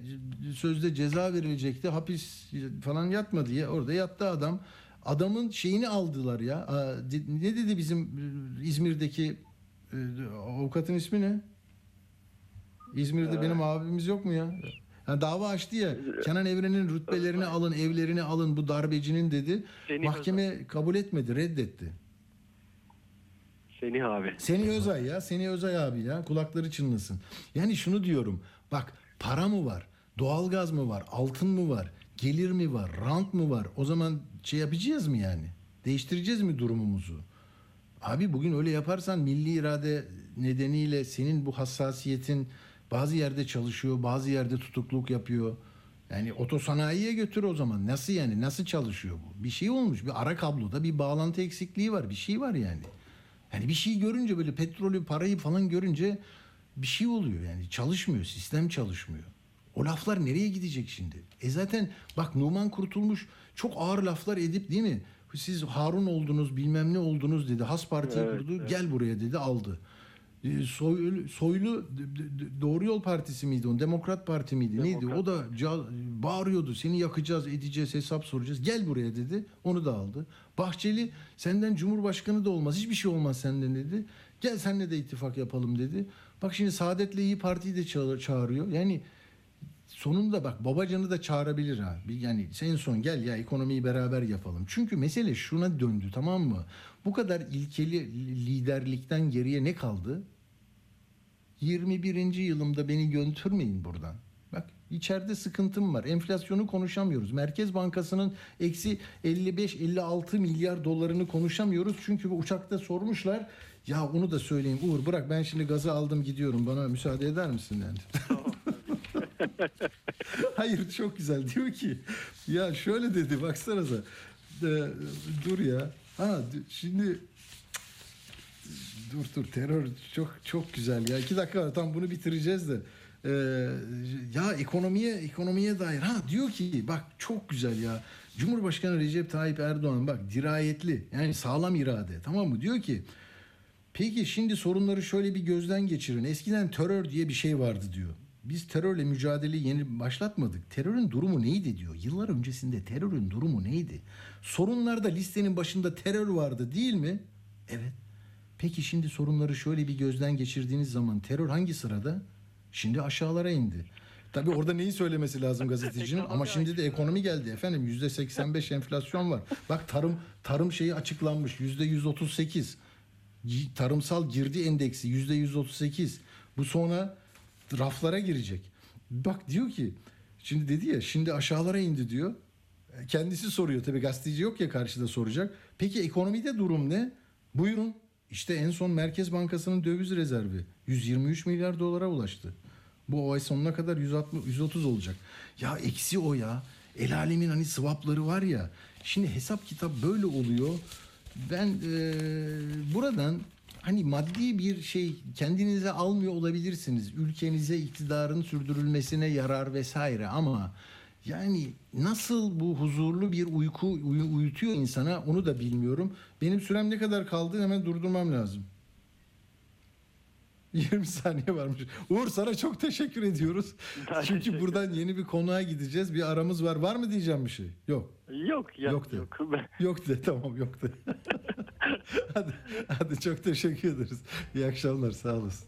sözde ceza verilecekti. Hapis falan yatmadı ya. Orada yattı adam. Adamın şeyini aldılar ya. Ne dedi bizim e, İzmir'deki avukatın ismi ne? İzmir'de benim abimiz yok mu ya? Ha, dava açtı ya. Kenan Evren'in rütbelerini alın, evlerini alın bu darbecinin dedi. Semih Mahkeme kabul etmedi, reddetti. Seni abi. Seni Özay ya, seni Özay abi ya. Kulakları çınlasın. Yani şunu diyorum. Bak para mı var? Doğalgaz mı var? Altın mı var? Gelir mi var? Rant mı var? O zaman şey yapacağız mı yani? Değiştireceğiz mi durumumuzu? Abi bugün öyle yaparsan milli irade nedeniyle senin bu hassasiyetin bazı yerde çalışıyor, bazı yerde tutukluk yapıyor. Yani otosanayiye götür o zaman. Nasıl yani? Nasıl çalışıyor bu? Bir şey olmuş. Bir ara kabloda bir bağlantı eksikliği var. Bir şey var yani. Yani bir şey görünce böyle petrolü, parayı falan görünce bir şey oluyor yani. Çalışmıyor, sistem çalışmıyor. O laflar nereye gidecek şimdi? E zaten bak Numan Kurtulmuş çok ağır laflar edip değil mi? Siz Harun oldunuz, bilmem ne oldunuz dedi. Has Parti'yi kurdu. Gel buraya dedi, aldı. E, Soylu, Soylu Doğru Yol Partisi miydi o? Demokrat Parti miydi? Neydi? O da bağırıyordu. Seni yakacağız, edeceğiz, hesap soracağız. Gel buraya dedi. Onu da aldı. Bahçeli senden Cumhurbaşkanı da olmaz. Hiçbir şey olmaz senden dedi. Gel seninle de ittifak yapalım dedi. Bak şimdi Saadet'le İyi Parti'yi de çağır- çağırıyor. Yani sonunda bak Babacan'ı da çağırabilir ha. Yani en son gel ya ekonomiyi beraber yapalım. Çünkü mesele şuna döndü tamam mı? Bu kadar ilkeli liderlikten geriye ne kaldı? 21. yılımda beni götürmeyin buradan. Bak içeride sıkıntım var. Enflasyonu konuşamıyoruz. Merkez Bankası'nın eksi 55-56 milyar dolarını konuşamıyoruz. Çünkü uçakta sormuşlar. Ya onu da söyleyeyim Uğur bırak ben şimdi gazı aldım gidiyorum. Bana müsaade eder misin dendi. Hayır çok güzel. Diyor ki ya şöyle dedi baksanıza. Ee, dur ya. Ha şimdi dur dur terör çok çok güzel ya. İki dakika var tam bunu bitireceğiz de. Ee, ya ekonomiye ekonomiye dair ha diyor ki bak çok güzel ya. Cumhurbaşkanı Recep Tayyip Erdoğan bak dirayetli yani sağlam irade tamam mı? Diyor ki Peki şimdi sorunları şöyle bir gözden geçirin. Eskiden terör diye bir şey vardı diyor. Biz terörle mücadeleyi yeni başlatmadık. Terörün durumu neydi diyor. Yıllar öncesinde terörün durumu neydi? Sorunlarda listenin başında terör vardı değil mi? Evet. Peki şimdi sorunları şöyle bir gözden geçirdiğiniz zaman terör hangi sırada? Şimdi aşağılara indi. Tabii orada neyi söylemesi lazım gazetecinin ama şimdi de ekonomi geldi efendim yüzde 85 enflasyon var. Bak tarım tarım şeyi açıklanmış yüzde 138. G- tarımsal girdi endeksi yüzde 138. Bu sonra raflara girecek. Bak diyor ki şimdi dedi ya şimdi aşağılara indi diyor. E, Kendisi soruyor tabii gazeteci yok ya karşıda soracak. Peki ekonomide durum ne? Buyurun. İşte en son Merkez Bankası'nın döviz rezervi 123 milyar dolara ulaştı. Bu ay sonuna kadar 160, 130 olacak. Ya eksi o ya. El alemin hani swapları var ya. Şimdi hesap kitap böyle oluyor. Ben e, buradan hani maddi bir şey kendinize almıyor olabilirsiniz. Ülkenize iktidarın sürdürülmesine yarar vesaire ama yani nasıl bu huzurlu bir uyku uyu- uyutuyor insana onu da bilmiyorum. Benim sürem ne kadar kaldı hemen durdurmam lazım. 20 saniye varmış. Uğur sana çok teşekkür ediyoruz. Ben Çünkü teşekkür buradan yeni bir konuğa gideceğiz. Bir aramız var. Var mı diyeceğim bir şey? Yok. Yok ya Yok de. yok. Yok de tamam yok de. hadi, hadi çok teşekkür ederiz. İyi akşamlar sağ olasın.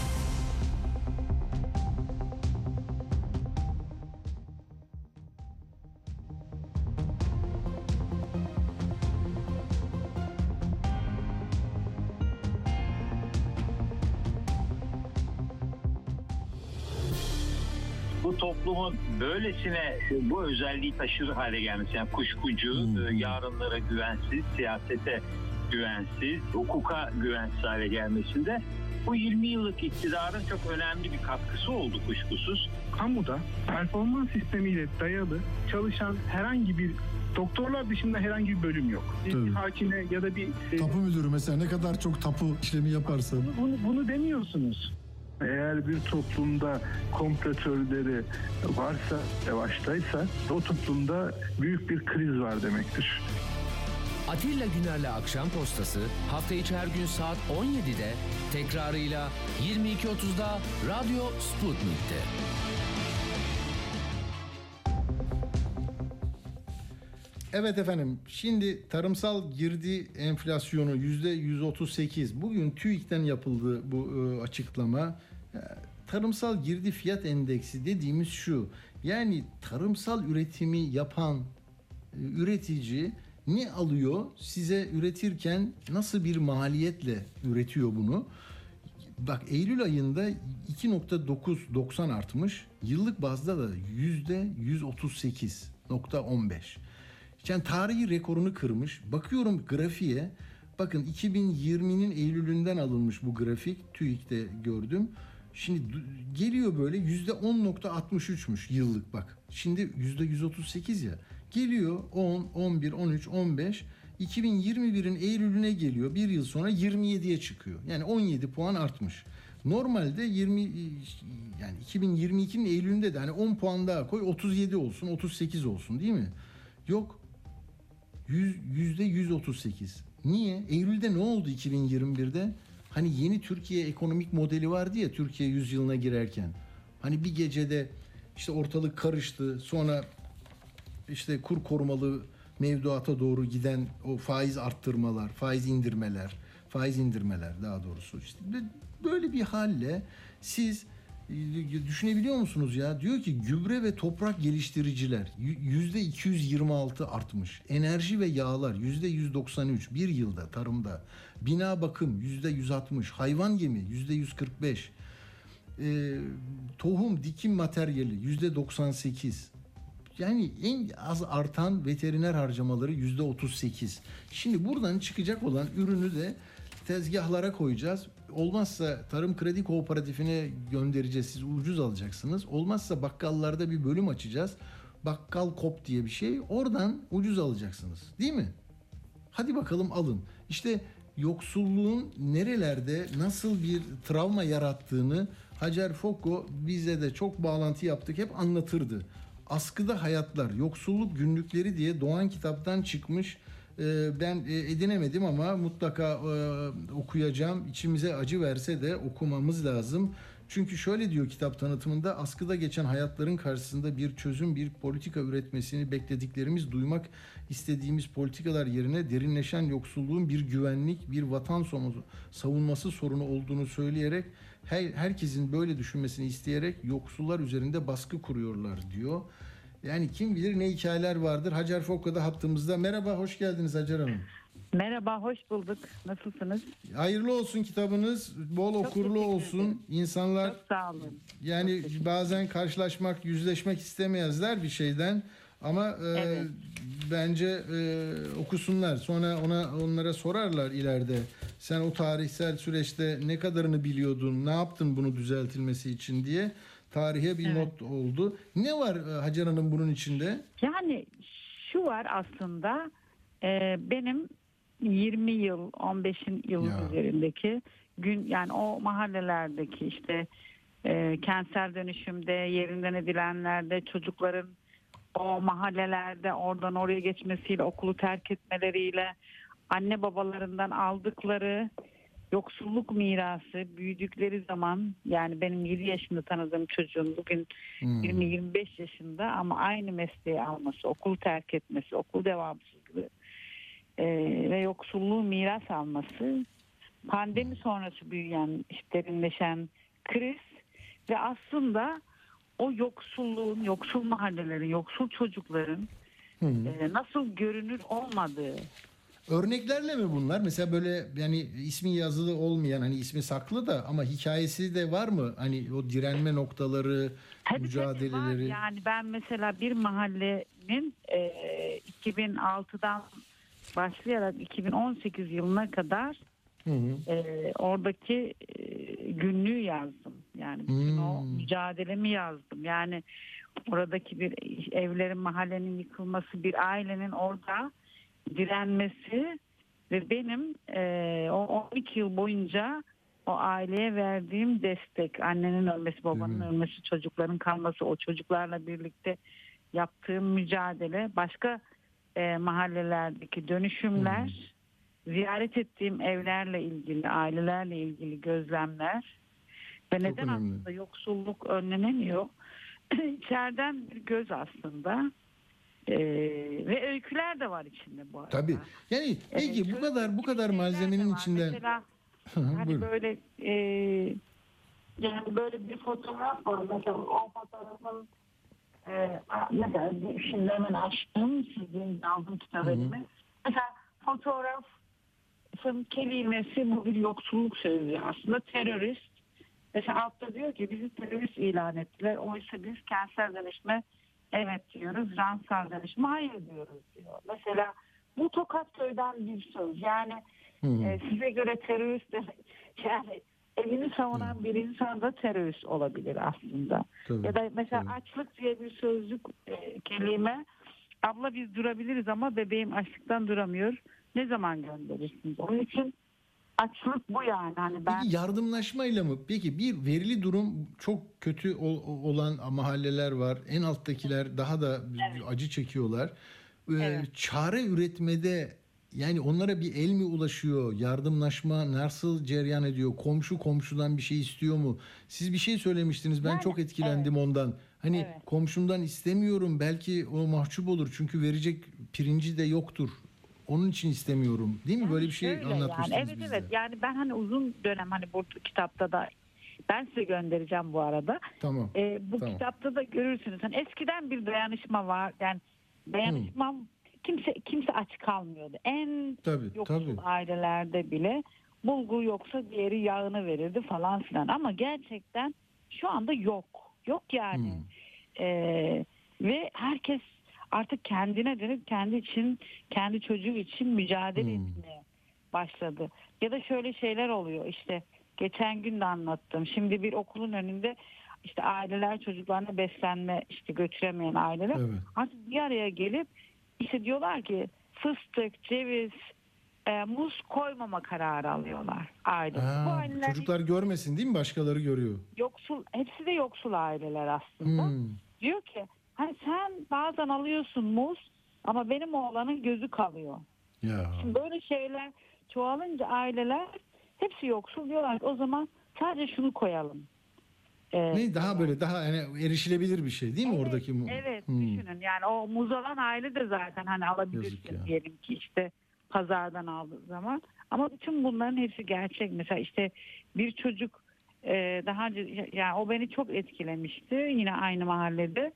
Bu toplumun böylesine bu özelliği taşır hale gelmesi yani kuşkucu, e, yarınlara güvensiz, siyasete güvensiz, hukuka güvensiz hale gelmesinde bu 20 yıllık iktidarın çok önemli bir katkısı oldu kuşkusuz. kamuda performans sistemiyle dayalı çalışan herhangi bir doktorlar dışında herhangi bir bölüm yok. Bir hakime ya da bir e, Tapu müdürü mesela ne kadar çok tapu işlemi yaparsa. bunu, bunu demiyorsunuz. Eğer bir toplumda komplo teorileri varsa, yavaştaysa o toplumda büyük bir kriz var demektir. Atilla Güner'le Akşam Postası hafta içi her gün saat 17'de tekrarıyla 22.30'da Radyo Sputnik'te. Evet efendim şimdi tarımsal girdi enflasyonu yüzde 138 bugün TÜİK'ten yapıldı bu e, açıklama. E, Tarımsal girdi fiyat endeksi dediğimiz şu yani tarımsal üretimi yapan e, üretici ne alıyor size üretirken nasıl bir maliyetle üretiyor bunu? Bak Eylül ayında 2.990 artmış. Yıllık bazda da yüzde 138.15. Yani tarihi rekorunu kırmış. Bakıyorum grafiğe. Bakın 2020'nin Eylül'ünden alınmış bu grafik. TÜİK'te gördüm. Şimdi geliyor böyle yüzde 10.63'müş yıllık bak. Şimdi yüzde 138 ya. Geliyor 10, 11, 13, 15. 2021'in Eylül'üne geliyor. Bir yıl sonra 27'ye çıkıyor. Yani 17 puan artmış. Normalde 20 yani 2022'nin Eylül'ünde de hani 10 puan daha koy 37 olsun 38 olsun değil mi? Yok Yüz- yüzde 138. Niye? Eylül'de ne oldu 2021'de? Hani yeni Türkiye ekonomik modeli vardı ya Türkiye yüzyılına girerken. Hani bir gecede işte ortalık karıştı. Sonra işte kur korumalı mevduata doğru giden o faiz arttırmalar, faiz indirmeler, faiz indirmeler daha doğrusu işte bö- böyle bir halle siz düşünebiliyor musunuz ya? Diyor ki gübre ve toprak geliştiriciler yüzde 226 artmış. Enerji ve yağlar yüzde 193 bir yılda tarımda. Bina bakım yüzde 160. Hayvan yemi yüzde 145. E, tohum dikim materyali yüzde 98. Yani en az artan veteriner harcamaları yüzde 38. Şimdi buradan çıkacak olan ürünü de tezgahlara koyacağız. Olmazsa Tarım Kredi Kooperatifine göndereceğiz. Siz ucuz alacaksınız. Olmazsa bakkallarda bir bölüm açacağız. Bakkal Kop diye bir şey. Oradan ucuz alacaksınız. Değil mi? Hadi bakalım alın. İşte yoksulluğun nerelerde nasıl bir travma yarattığını Hacer Fokko bize de çok bağlantı yaptık hep anlatırdı. Askıda Hayatlar, Yoksulluk Günlükleri diye Doğan kitaptan çıkmış ben e, edinemedim ama mutlaka e, okuyacağım. İçimize acı verse de okumamız lazım. Çünkü şöyle diyor kitap tanıtımında askıda geçen hayatların karşısında bir çözüm, bir politika üretmesini beklediklerimiz, duymak istediğimiz politikalar yerine derinleşen yoksulluğun bir güvenlik, bir vatan sonu- savunması sorunu olduğunu söyleyerek her, herkesin böyle düşünmesini isteyerek yoksullar üzerinde baskı kuruyorlar diyor. Yani kim bilir ne hikayeler vardır. Hacer Fokka da hattımızda. Merhaba, hoş geldiniz Hacer Hanım. Merhaba, hoş bulduk. Nasılsınız? Hayırlı olsun kitabınız. Bol okurlu teşekkür olsun. İnsanlar Çok sağ olun. yani bazen karşılaşmak, yüzleşmek istemezler bir şeyden. Ama e, Evet. bence e, okusunlar. Sonra ona onlara sorarlar ileride. Sen o tarihsel süreçte ne kadarını biliyordun? Ne yaptın bunu düzeltilmesi için diye tarihe bir not oldu. Ne var e, Hacer Hanım bunun içinde? Yani şu var aslında e, benim 20 yıl, 15 yıl Ya. üzerindeki gün yani o mahallelerdeki işte e, kentsel dönüşümde yerinden edilenlerde çocukların o mahallelerde oradan oraya geçmesiyle okulu terk etmeleriyle anne babalarından aldıkları yoksulluk mirası büyüdükleri zaman yani benim 7 yaşında tanıdığım çocuğum bugün Hmm. 20-25 yaşında ama aynı mesleği alması, okul terk etmesi, okul devamsızlığı e, ve yoksulluğu miras alması, pandemi sonrası büyüyen, işte derinleşen kriz ve aslında o yoksulluğun, yoksul mahallelerin, yoksul çocukların Hı. e, nasıl görünür olmadığı, Örneklerle mi bunlar? Mesela böyle yani ismi yazılı olmayan hani ismi saklı da ama hikayesi de var mı? Hani o direnme noktaları, Tabii tabii mücadeleleri. var. Yani ben mesela bir mahallenin e, 2006'dan başlayarak 2018 yılına kadar Hı hı. e, oradaki e, günlüğü yazdım. Yani bütün o Hmm. mücadelemi yazdım. Yani oradaki bir evlerin mahallenin yıkılması, bir ailenin orada direnmesi ve benim e, o 12 yıl boyunca o aileye verdiğim destek, annenin ölmesi, babanın mi? ölmesi, çocukların kalması, o çocuklarla birlikte yaptığım mücadele, başka e, mahallelerdeki dönüşümler, ziyaret ettiğim evlerle ilgili, ailelerle ilgili gözlemler ve neden önemli. aslında yoksulluk önlenemiyor? İçeriden bir göz aslında. Ee, ve öyküler de var içinde bu arada. Tabii. Yani peki Ee, bu kadar bu kadar malzemenin var. içinden Mesela hani buyurun. böyle e, yani böyle bir fotoğraf var. Mesela o fotoğrafın e, mesela şimdi hemen açtım sizin aldım kitap elime. Mesela fotoğrafın kelimesi bu bir yoksulluk sözü aslında terörist. Mesela altta diyor ki bizi terörist ilan ettiler. Oysa biz kentsel dönüşme evet diyoruz. Ransal dönüşme hayır diyoruz diyor. Mesela bu Tokatköy'den bir söz. Yani hı. e, size göre terörist demek yani evini savunan bir insan da terörist olabilir aslında. Tabii, Ya da mesela tabii. açlık diye bir sözcük e, kelime abla biz durabiliriz ama bebeğim açlıktan duramıyor. Ne zaman gönderirsiniz? Onun için açlık bu yani. Hani ben Peki yardımlaşmayla mı? Peki bir verili durum çok kötü ol- olan mahalleler var. En alttakiler daha da acı çekiyorlar. Ee, Evet. Çare üretmede yani onlara bir el mi ulaşıyor? Yardımlaşma nasıl cereyan ediyor? Komşu komşudan bir şey istiyor mu? Siz bir şey söylemiştiniz. Ben Yani, çok etkilendim ondan. Hani Evet. komşumdan istemiyorum. Belki o mahcup olur. Çünkü verecek pirinci de yoktur. Onun için istemiyorum. Değil mi? Böyle bir şey anlatmıştınız yani. Evet bize. evet yani ben hani uzun dönem hani bu kitapta da ben size göndereceğim bu arada. Tamam. Ee, bu Tamam. kitapta da görürsünüz. Hani eskiden bir dayanışma var. Yani dayanışma kimse kimse aç kalmıyordu. En Tabii, yoksul tabii. ailelerde bile bulgur yoksa diğeri yağını verirdi falan filan. Ama gerçekten şu anda yok. Yok yani. Hmm. Ee, ve herkes artık kendine dönüp kendi için, kendi çocuğu için mücadele Hmm. etmeye başladı. Ya da şöyle şeyler oluyor işte geçen gün de anlattım. Şimdi bir okulun önünde işte aileler çocuklarına beslenme işte götüremeyen aileler Evet. artık bir araya gelip işte diyorlar ki fıstık, ceviz, e, muz koymama kararı alıyorlar aile. Bu Ha, aileler çocuklar görmesin değil mi? Başkaları görüyor. yoksul, hepsi de yoksul aileler aslında. Hmm. Diyor ki hani sen bazen alıyorsun muz ama benim oğlanın gözü kalıyor. Ya. Şimdi böyle şeyler çoğalınca aileler hepsi yoksul diyorlar ki o zaman sadece şunu koyalım. Ee, Ne daha böyle daha yani erişilebilir bir şey değil mi Evet, oradaki mu? Evet Hmm. düşünün yani o muz alan aile de zaten hani alabilirsin diyelim ki işte pazardan aldığı zaman. Ama bütün bunların hepsi gerçek. Mesela işte bir çocuk e, daha önce yani o beni çok etkilemişti yine aynı mahallede.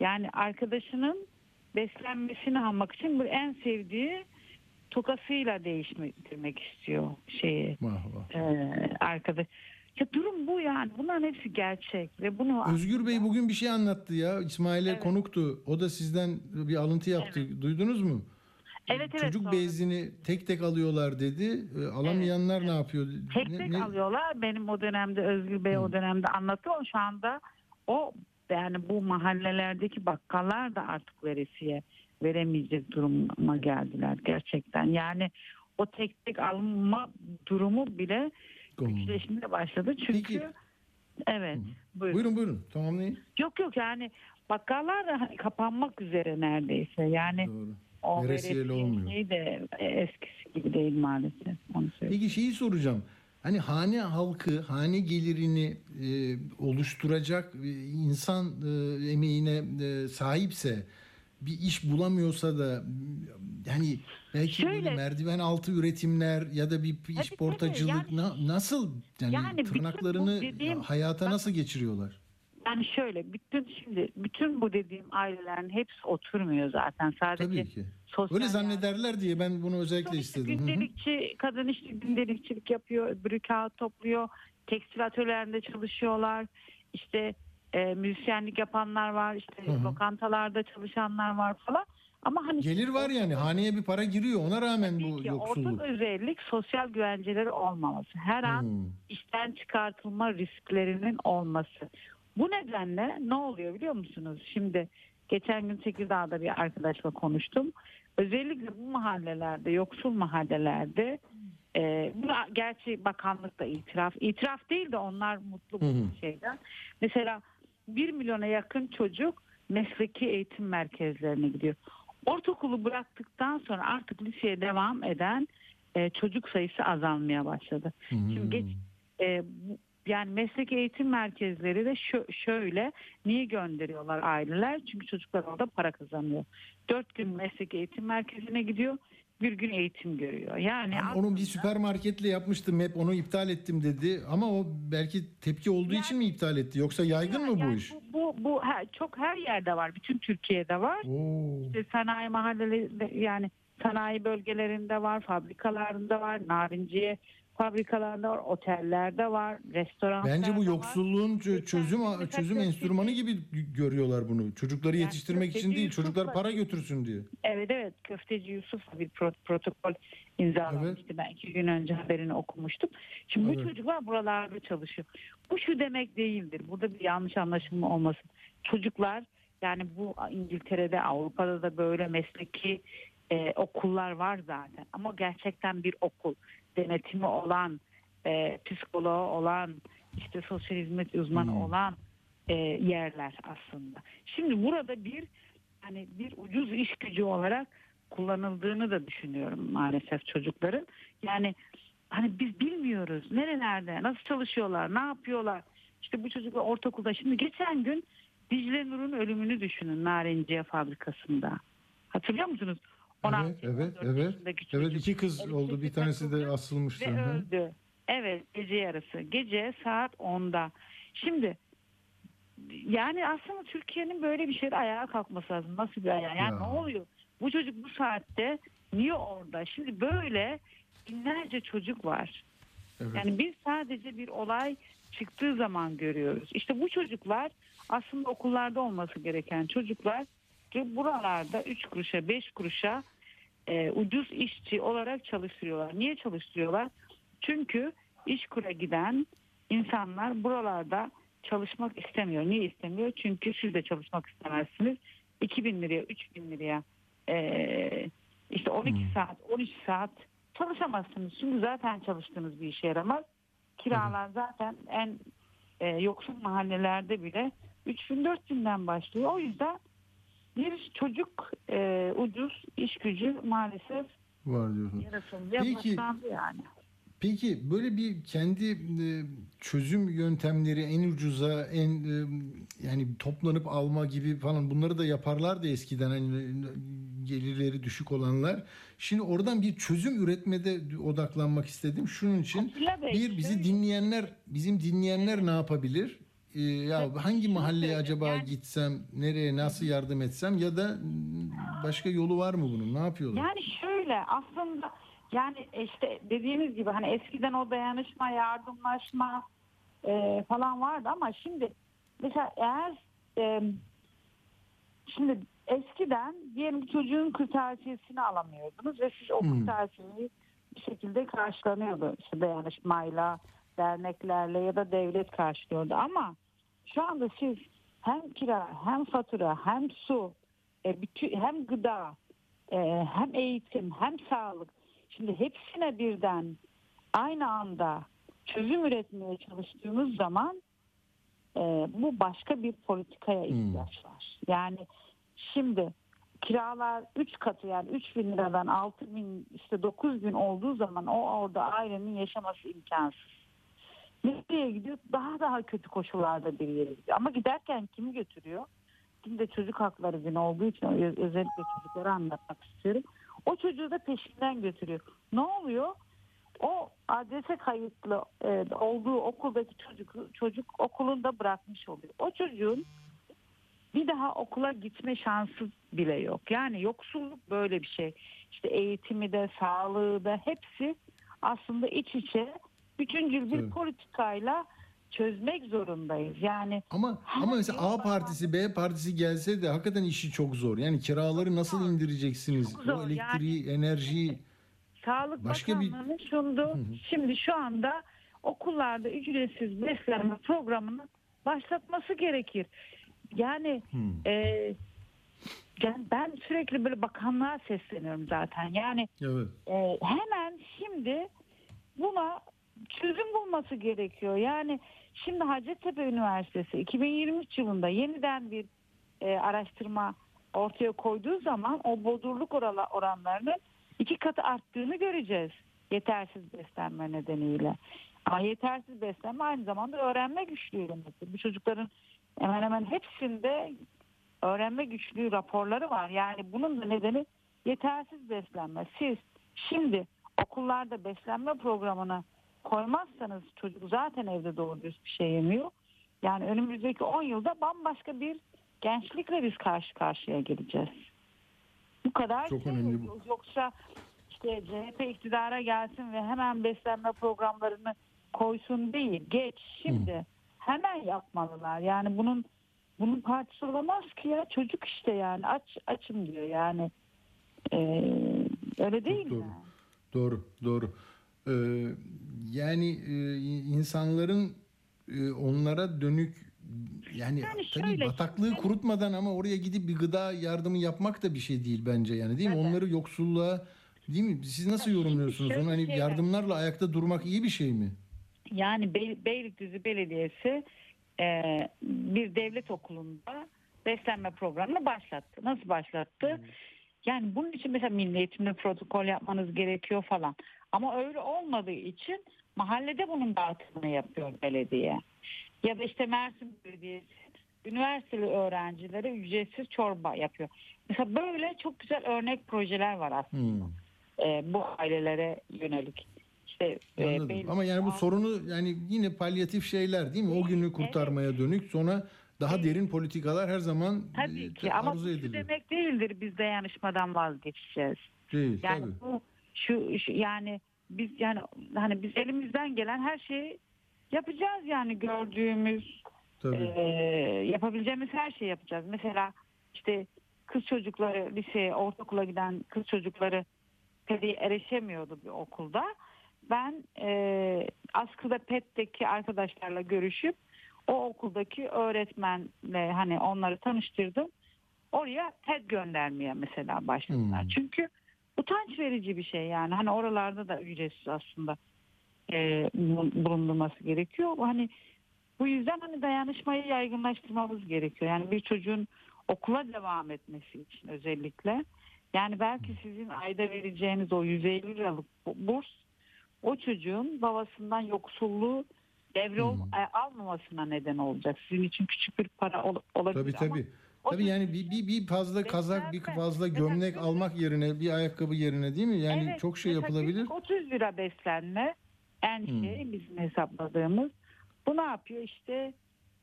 Yani arkadaşının beslenmesini almak için bir en sevdiği tokasıyla değiştirmek istiyor şeyi Vah vah. e, arkadaş. Ya durum bu yani. Bunların hepsi gerçek ve bunu Özgür Bey bugün bir şey anlattı ya. İsmail'e Evet. konuktu. O da sizden bir alıntı yaptı. Duydunuz mu? Evet evet. Çocuk sonra bezini tek tek alıyorlar dedi. E, Alamayanlar ne yapıyor? tek Ne- tek ne- alıyorlar. Benim o dönemde Özgür Bey o dönemde anlattı. O şu anda o yani bu mahallelerdeki bakkallar da artık veresiye veremeyecek duruma geldiler gerçekten. Yani o tek tek alma durumu bile güçleşmeye başladı. Çünkü Peki. evet. Buyurun. Buyurun buyurun. Tamamlayın. Yok yok yani bakkallar da hani kapanmak üzere neredeyse. Yani Doğru. o veresiye olmuyor. şey de eskisi gibi değil maalesef. Onu söyleyeyim. Peki şeyi soracağım. Hani hane halkı, hane gelirini e, oluşturacak e, insan e, emeğine e, sahipse bir iş bulamıyorsa da yani belki Şöyle- böyle merdiven altı üretimler ya da bir iş Tabii, tabii. portacılık Yani- na- nasıl yani, Yani tırnaklarını dediğim- hayata nasıl geçiriyorlar? Yani şöyle bütün şimdi bütün bu dediğim ailelerin hepsi oturmuyor zaten. Sadece Tabii ki. sosyal Öyle zannederler diye ben bunu özellikle işte istedim. Gündelikçi kadın işte gündelikçilik yapıyor, öbürü kağıt topluyor, tekstil atölyelerinde çalışıyorlar. İşte e, müzisyenlik yapanlar var, işte Hı hı. lokantalarda çalışanlar var falan. Ama hani Gelir var yani haneye bir para giriyor ona rağmen bu ki yoksulluk. ortak özellik sosyal güvenceleri olmaması. Her an Hmm. işten çıkartılma risklerinin olması. Bu nedenle ne oluyor biliyor musunuz? Şimdi geçen gün Tekirdağ'da bir arkadaşla konuştum. Özellikle bu mahallelerde, yoksul mahallelerde e, bu gerçi bakanlık da itiraf. itiraf değil de onlar mutlu bu şeyden. Mesela 1 milyona yakın çocuk mesleki eğitim merkezlerine gidiyor. Ortaokulu bıraktıktan sonra artık liseye devam eden e, çocuk sayısı azalmaya başladı. Şimdi Hmm. geç e, bu- yani meslek eğitim merkezleri de şö- şöyle niye gönderiyorlar aileler? Çünkü çocuklar orada para kazanıyor. Dört gün meslek eğitim merkezine gidiyor, bir gün eğitim görüyor. Yani Yani onun bir aslında- süpermarketle yapmıştım hep onu iptal ettim dedi ama o belki tepki olduğu için mi iptal etti yoksa yaygın mı bu Yani iş? Bu, bu, bu her- çok her yerde var. Bütün Türkiye'de var. Oo. İşte sanayi mahallelerinde yani sanayi bölgelerinde var, fabrikalarında var, narinciye fabrikalarında var, otellerde var, restoranlarda Bence bu var. yoksulluğun Geçen çözüm çözüm enstrümanı gibi görüyorlar bunu. Çocukları Yani yetiştirmek için köfteci değil, çocuklar Yusuf'la- para götürsün diye. Evet evet köfteci Yusuf bir pro- protokol imzalamıştı. Ben iki gün önce haberini okumuştum. Şimdi Evet. bu çocuklar buralarda çalışıyor. Bu şu demek değildir. Burada bir yanlış anlaşılma olmasın. Çocuklar yani bu İngiltere'de Avrupa'da da böyle mesleki e, okullar var zaten. Ama gerçekten bir okul denetimi olan e, psikoloğu olan işte sosyal hizmet uzmanı Hmm. olan e, yerler aslında. Şimdi burada bir hani bir ucuz iş gücü olarak kullanıldığını da düşünüyorum maalesef çocukların. Yani hani biz bilmiyoruz nerelerde, nasıl çalışıyorlar, ne yapıyorlar. İşte bu çocuklar ortaokulda. Şimdi geçen gün Dicle Nur'un ölümünü düşünün Narenciye fabrikasında. Hatırlıyor musunuz? 16, Evet, evet, 14 evet. yaşındaki Evet çocuk iki kız elektrik oldu. Bir tanesi de asılmıştı. ve Hı. öldü. Evet gece yarısı. Gece saat 10'da. Şimdi yani aslında Türkiye'nin böyle bir şeyde ayağa kalkması lazım. Nasıl bir ayağa? Yani Ya. ne oluyor? Bu çocuk bu saatte niye orada? Şimdi böyle binlerce çocuk var. Evet. Yani biz sadece bir olay çıktığı zaman görüyoruz. İşte bu çocuklar aslında okullarda olması gereken çocuklar ve buralarda 3 kuruşa 5 kuruşa e, ucuz işçi olarak çalıştırıyorlar. Niye çalıştırıyorlar? Çünkü iş kura giden insanlar buralarda çalışmak istemiyor. Niye istemiyor? Çünkü siz de çalışmak istemezsiniz. 2000 liraya, 3000 liraya e, işte 12 Hmm. saat, 13 saat çalışamazsınız. Çünkü zaten çalıştığınız bir işe yaramaz. Kiralar zaten en e, yoksul mahallelerde bile 3000-4000'den başlıyor. O yüzden bir çocuk e, ucuz iş gücü maalesef Var diyorsunuz. Yaratılmaya Peki- yani. Peki böyle bir kendi e, çözüm yöntemleri en ucuza en e, yani toplanıp alma gibi falan bunları da yaparlardı eskiden hani e, gelirleri düşük olanlar. Şimdi oradan bir çözüm üretmede odaklanmak istedim. Şunun için bir bizi dinleyenler bizim dinleyenler ne yapabilir? E, ya hangi mahalleye acaba yani- gitsem, nereye nasıl yardım etsem ya da başka yolu var mı bunun? Ne yapıyorlar? Yani şöyle aslında yani işte dediğimiz gibi hani eskiden o dayanışma, yardımlaşma e, falan vardı ama şimdi mesela eğer e, şimdi eskiden diyelim ki çocuğun kırtasiyesini alamıyordunuz ve siz o Hmm. kırtasiyeyi bir şekilde karşılanıyordu. İşte dayanışmayla, derneklerle ya da devlet karşılıyordu ama şu anda siz hem kira hem fatura hem su e, bütün, hem gıda e, hem eğitim hem sağlık şimdi hepsine birden aynı anda çözüm üretmeye çalıştığımız zaman e, bu başka bir politikaya ihtiyaç var. Yani şimdi kiralar 3 katı yani 3 bin liradan 6 bin işte 9 bin olduğu zaman o orada ailenin yaşaması imkansız. Nereye gidiyor? Daha daha kötü koşullarda bir yere gidiyor. Ama giderken kimi götürüyor? Şimdi de çocuk hakları günü olduğu için özellikle çocuklara anlatmak istiyorum. O çocuğu da peşinden götürüyor. Ne oluyor? O adrese kayıtlı e, olduğu okuldaki çocuk çocuk okulunda bırakmış oluyor. O çocuğun bir daha okula gitme şansı bile yok. Yani yoksulluk böyle bir şey. İşte eğitimi de, sağlığı da hepsi aslında iç içe bütüncül bir Evet. politikayla çözmek zorundayız. Yani Ama ama mesela A partisi B partisi gelse de hakikaten işi çok zor. Yani kiraları nasıl indireceksiniz? Çok zor. O elektriği, enerjiyi Sağlık Başka bir- Bakanlığı'nın sunduğu şimdi şu anda okullarda ücretsiz beslenme programını başlatması gerekir. Yani e, yani ben sürekli böyle bakanlığa sesleniyorum zaten. Yani evet. e, hemen şimdi buna çözüm bulması gerekiyor. Yani şimdi Hacettepe Üniversitesi 2023 yılında yeniden bir e, araştırma ortaya koyduğu zaman o bodurluk orala- oranlarının iki katı arttığını göreceğiz. Yetersiz beslenme nedeniyle. Ama yetersiz beslenme aynı zamanda öğrenme güçlüğü demektir. Bu çocukların hemen hemen hepsinde öğrenme güçlüğü raporları var. Yani bunun da nedeni yetersiz beslenme. Siz şimdi okullarda beslenme programını koymazsanız çocuk zaten evde doğru düz bir şey yemiyor. Yani önümüzdeki 10 yılda bambaşka bir gençlikle biz karşı karşıya geleceğiz. Bu kadar Çok şey önemli yok. Yoksa işte CHP iktidara gelsin ve hemen beslenme programlarını koysun değil. Geç şimdi hemen yapmalılar. Yani bunun bunun partisi olamaz ki ya çocuk işte yani aç açım diyor yani. Ee, öyle değil doğru. mi? Doğru, doğru. Ee, yani e, insanların e, onlara dönük yani, Yani tabii şöyle, bataklığı şimdi- kurutmadan ama oraya gidip bir gıda yardımı yapmak da bir şey değil bence yani değil mi? Evet. Onları yoksulluğa değil mi? Siz nasıl yorumluyorsunuz onu? Hani yardımlarla ayakta durmak iyi bir şey mi? Yani Bey- Beylikdüzü Belediyesi e, bir devlet okulunda beslenme programını başlattı. Nasıl başlattı? Yani bunun için mesela milli eğitimde protokol yapmanız gerekiyor falan. Ama öyle olmadığı için mahallede bunun dağıtımını yapıyor belediye. Ya da işte Mersin Belediyesi üniversiteli öğrencilere ücretsiz çorba yapıyor. Mesela böyle çok güzel örnek projeler var aslında Hmm. e, bu ailelere yönelik. İşte e, Anladım. Ama yani bu sorunu yani yine palyatif şeyler değil mi? O günü kurtarmaya dönük sonra daha derin politikalar her zaman Tabii e, ki ama bu demek değildir biz dayanışmadan vazgeçeceğiz. Değil Yani tabii. bu şu, şu yani biz yani hani biz elimizden gelen her şeyi yapacağız yani gördüğümüz tabii. e, yapabileceğimiz her şeyi yapacağız. Mesela işte kız çocukları liseye, ortaokula giden kız çocukları pediye erişemiyordu bir okulda. Ben e, askıda PET'teki arkadaşlarla görüşüp o okuldaki öğretmenle hani onları tanıştırdım. Oraya TED göndermeye mesela başladılar. Hmm. Çünkü utanç verici bir şey yani. Hani oralarda da ücretsiz aslında e, bulun- bulundurması gerekiyor. Hani bu yüzden hani dayanışmayı yaygınlaştırmamız gerekiyor. Yani bir çocuğun okula devam etmesi için özellikle Yani belki sizin ayda vereceğiniz o 150 liralık bu- burs o çocuğun babasından yoksulluğu devre Hmm. almamasına neden olacak. Sizin için küçük bir para ol- olabilir Tabii ama tabii. O Tabii yani bir, bir, bir fazla kazak, bir fazla gömlek almak yerine, bir ayakkabı yerine değil mi? Yani Evet, çok şey yapılabilir. günlük 30 lira beslenme en Hmm. şey bizim hesapladığımız. Bu ne yapıyor işte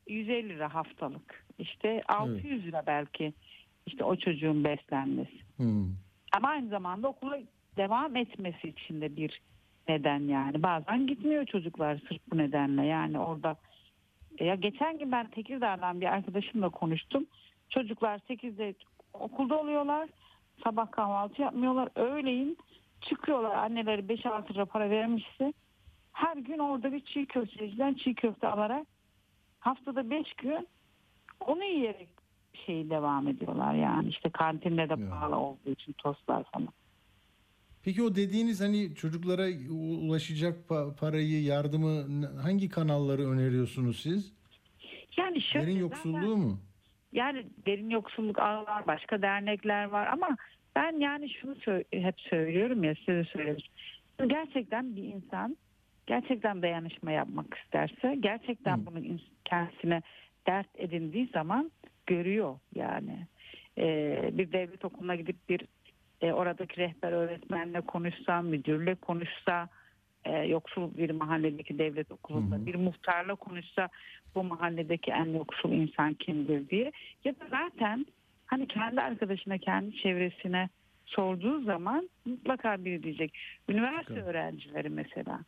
150 lira haftalık. İşte 600 lira belki işte o çocuğun beslenmesi. Hmm. Ama aynı zamanda okula devam etmesi için de bir neden yani. Bazen gitmiyor çocuklar sırf bu nedenle. Yani orada ya geçen gün ben Tekirdağ'dan bir arkadaşımla konuştum. Çocuklar 8'de okulda oluyorlar. Sabah kahvaltı yapmıyorlar. Öğleyin çıkıyorlar. Anneleri 5-6 lira para vermişse her gün orada bir çiğ köfteciden çiğ köfte alarak haftada 5 gün onu yiyerek şey devam ediyorlar yani işte kantinde de pahalı olduğu için tostlar falan. Peki o dediğiniz hani çocuklara ulaşacak pa- parayı, yardımı hangi kanalları öneriyorsunuz siz? Yani şöyle zaten- yoksulluğu mu? Yani derin yoksulluk ağı var, başka dernekler var ama ben yani şunu sö- hep söylüyorum ya size de söyledim. Gerçekten bir insan gerçekten dayanışma yapmak isterse gerçekten Hı. bunu kendisine dert edindiği zaman görüyor yani. Ee, bir devlet okuluna gidip bir e, oradaki rehber öğretmenle konuşsa, müdürle konuşsa, e, yoksul bir mahalledeki devlet okulunda Hı hı. bir muhtarla konuşsa bu mahalledeki en yoksul insan kimdir diye ya da zaten hani kendi arkadaşına kendi çevresine sorduğu zaman mutlaka biri diyecek. Üniversite Mutlaka. öğrencileri mesela.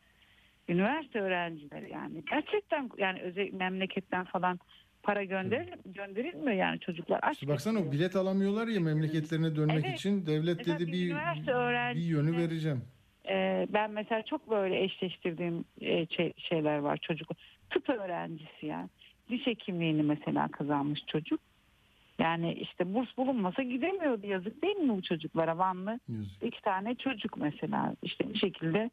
Üniversite öğrencileri yani gerçekten yani özel memleketten falan para gönder gönderilmiyor yani çocuklar aç. İşte baksana o bilet alamıyorlar ya memleketlerine dönmek Evet. için devlet dedi bir bir yönü vereceğim. Ee, ben mesela çok böyle eşleştirdiğim e, şey- şeyler var çocuk. Tıp öğrencisi yani. Diş hekimliğini mesela kazanmış çocuk. Yani işte burs bulunmasa gidemiyordu yazık değil mi bu çocuklara Vanlı? Yazık. iki tane çocuk mesela işte bir şekilde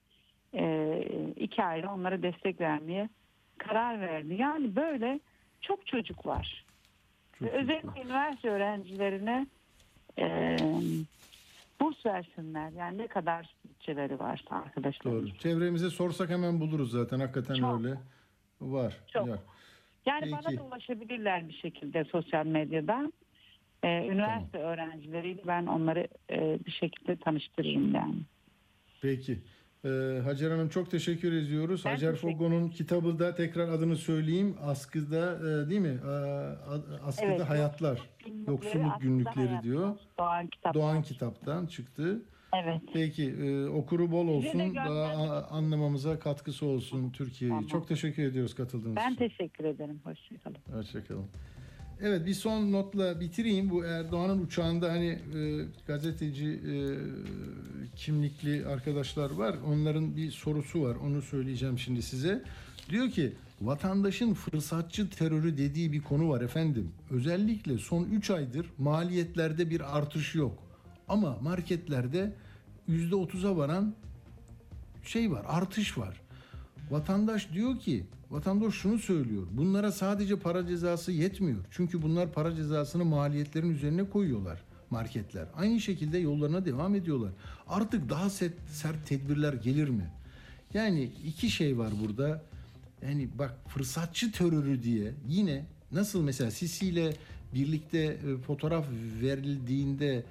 e, iki aile onlara destek vermeye karar verdi. Yani böyle çok çocuk var. Çok özellikle üniversite öğrencilerine e, burs versinler. Yani ne kadar bütçeleri varsa arkadaşlar. Doğru. Çevremize sorsak hemen buluruz zaten. Hakikaten Çok. öyle. Var. Çok. Var. Yani bana Peki. da ulaşabilirler bir şekilde sosyal medyadan. E, üniversite öğrencileriyle ben onları e, bir şekilde tanıştırırım yani. Peki. Ee, Hacer Hanım çok teşekkür ediyoruz. Ben Hacer teşekkür Fogo'nun kitabı da tekrar adını söyleyeyim. Askıda e, değil mi? Askıda Evet, Hayatlar. Günlükleri, Yoksulluk günlükleri hayatlar. diyor. Doğan kitap. Doğan kitaptan çıktı. Evet. Peki e, okuru bol olsun. Daha anlamamıza katkısı olsun Türkiye'yi. Tamam. Çok teşekkür ediyoruz katıldığınız Ben için. teşekkür ederim. Hoşçakalın. Hoşçakalın. Evet bir son notla bitireyim. Bu Erdoğan'ın uçağında hani e, gazeteci e, kimlikli arkadaşlar var. Onların bir sorusu var. Onu söyleyeceğim şimdi size. Diyor ki vatandaşın fırsatçı terörü dediği bir konu var efendim. Özellikle son 3 aydır maliyetlerde bir artış yok. Ama marketlerde %30'a varan şey var, artış var. Vatandaş diyor ki, vatandaş şunu söylüyor. Bunlara sadece para cezası yetmiyor. Çünkü bunlar para cezasını maliyetlerin üzerine koyuyorlar marketler. Aynı şekilde yollarına devam ediyorlar. Artık daha sert, sert tedbirler gelir mi? Yani iki şey var burada. Yani bak fırsatçı terörü diye yine nasıl mesela Sisi ile birlikte e, fotoğraf verildiğinde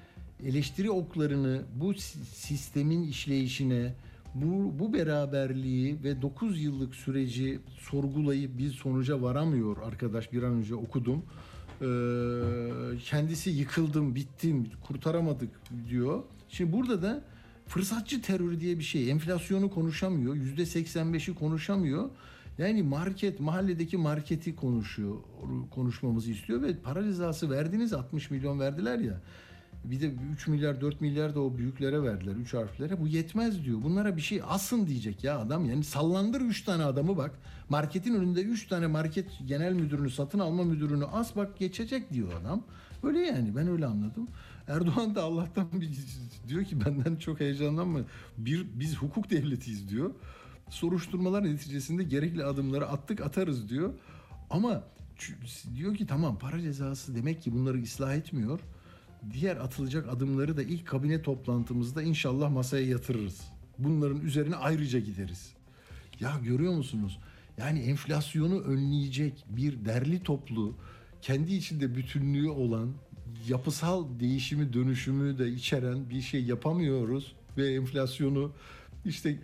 eleştiri oklarını bu si- sistemin işleyişine, bu, bu beraberliği ve 9 yıllık süreci sorgulayıp bir sonuca varamıyor arkadaş bir an önce okudum. Ee, kendisi yıkıldım, bittim, kurtaramadık diyor. Şimdi burada da fırsatçı terörü diye bir şey. Enflasyonu konuşamıyor, yüzde 85'i konuşamıyor. Yani market, mahalledeki marketi konuşuyor, konuşmamızı istiyor ve para cezası verdiniz 60 milyon verdiler ya. Bir de 3 milyar 4 milyar da o büyüklere verdiler 3 harflere. Bu yetmez diyor. Bunlara bir şey asın diyecek ya adam. Yani sallandır 3 tane adamı bak. Marketin önünde 3 tane market genel müdürünü, satın alma müdürünü as bak geçecek diyor adam. Öyle yani ben öyle anladım. Erdoğan da Allah'tan bir, diyor ki benden çok heyecanlanma. Bir biz hukuk devletiyiz diyor. Soruşturmalar neticesinde gerekli adımları attık atarız diyor. Ama diyor ki tamam para cezası demek ki bunları ıslah etmiyor. Diğer atılacak adımları da ilk kabine toplantımızda inşallah masaya yatırırız. Bunların üzerine ayrıca gideriz. Ya görüyor musunuz? Yani enflasyonu önleyecek bir derli toplu, kendi içinde bütünlüğü olan, yapısal değişimi, dönüşümü de içeren bir şey yapamıyoruz ve enflasyonu işte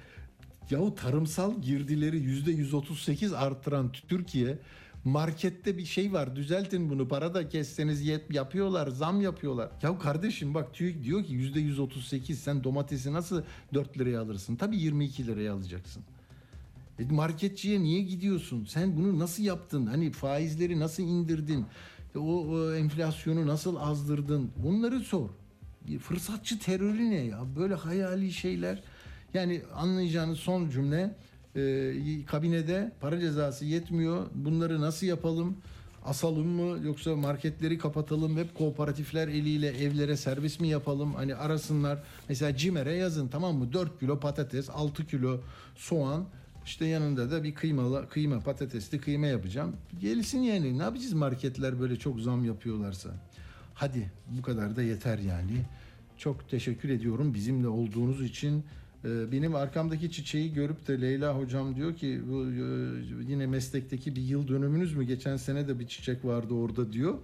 yahu tarımsal girdileri yüzde 138 artıran Türkiye markette bir şey var düzeltin bunu para da kesseniz yet yapıyorlar zam yapıyorlar. Ya kardeşim bak TÜİK diyor ki yüzde 138 sen domatesi nasıl 4 liraya alırsın? Tabii 22 liraya alacaksın. E marketçiye niye gidiyorsun? Sen bunu nasıl yaptın? Hani faizleri nasıl indirdin? E O, o enflasyonu nasıl azdırdın? Bunları sor. Bir Fırsatçı terörü ne ya? Böyle hayali şeyler. Yani anlayacağınız son cümle e, kabinede para cezası yetmiyor. Bunları nasıl yapalım? Asalım mı yoksa marketleri kapatalım hep kooperatifler eliyle evlere servis mi yapalım hani arasınlar mesela CİMER'e yazın tamam mı 4 kilo patates 6 kilo soğan işte yanında da bir kıymalı kıyma patatesli kıyma yapacağım. Gelsin yani ne yapacağız marketler böyle çok zam yapıyorlarsa. Hadi bu kadar da yeter yani. Çok teşekkür ediyorum bizimle olduğunuz için. Ee, Benim arkamdaki çiçeği görüp de Leyla hocam diyor ki bu e, yine meslekteki bir yıl dönümünüz mü? Geçen sene de bir çiçek vardı orada diyor.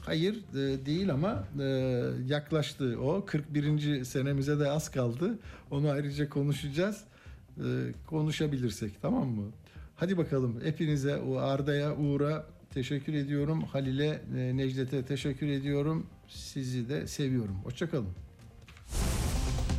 Hayır e, değil ama e, yaklaştı o. 41. senemize de az kaldı. Onu ayrıca konuşacağız. Konuşabilirsek tamam mı? Hadi bakalım hepinize o Arda'ya Uğur'a teşekkür ediyorum. Halil'e Necdet'e teşekkür ediyorum. Sizi de seviyorum. Hoşçakalın.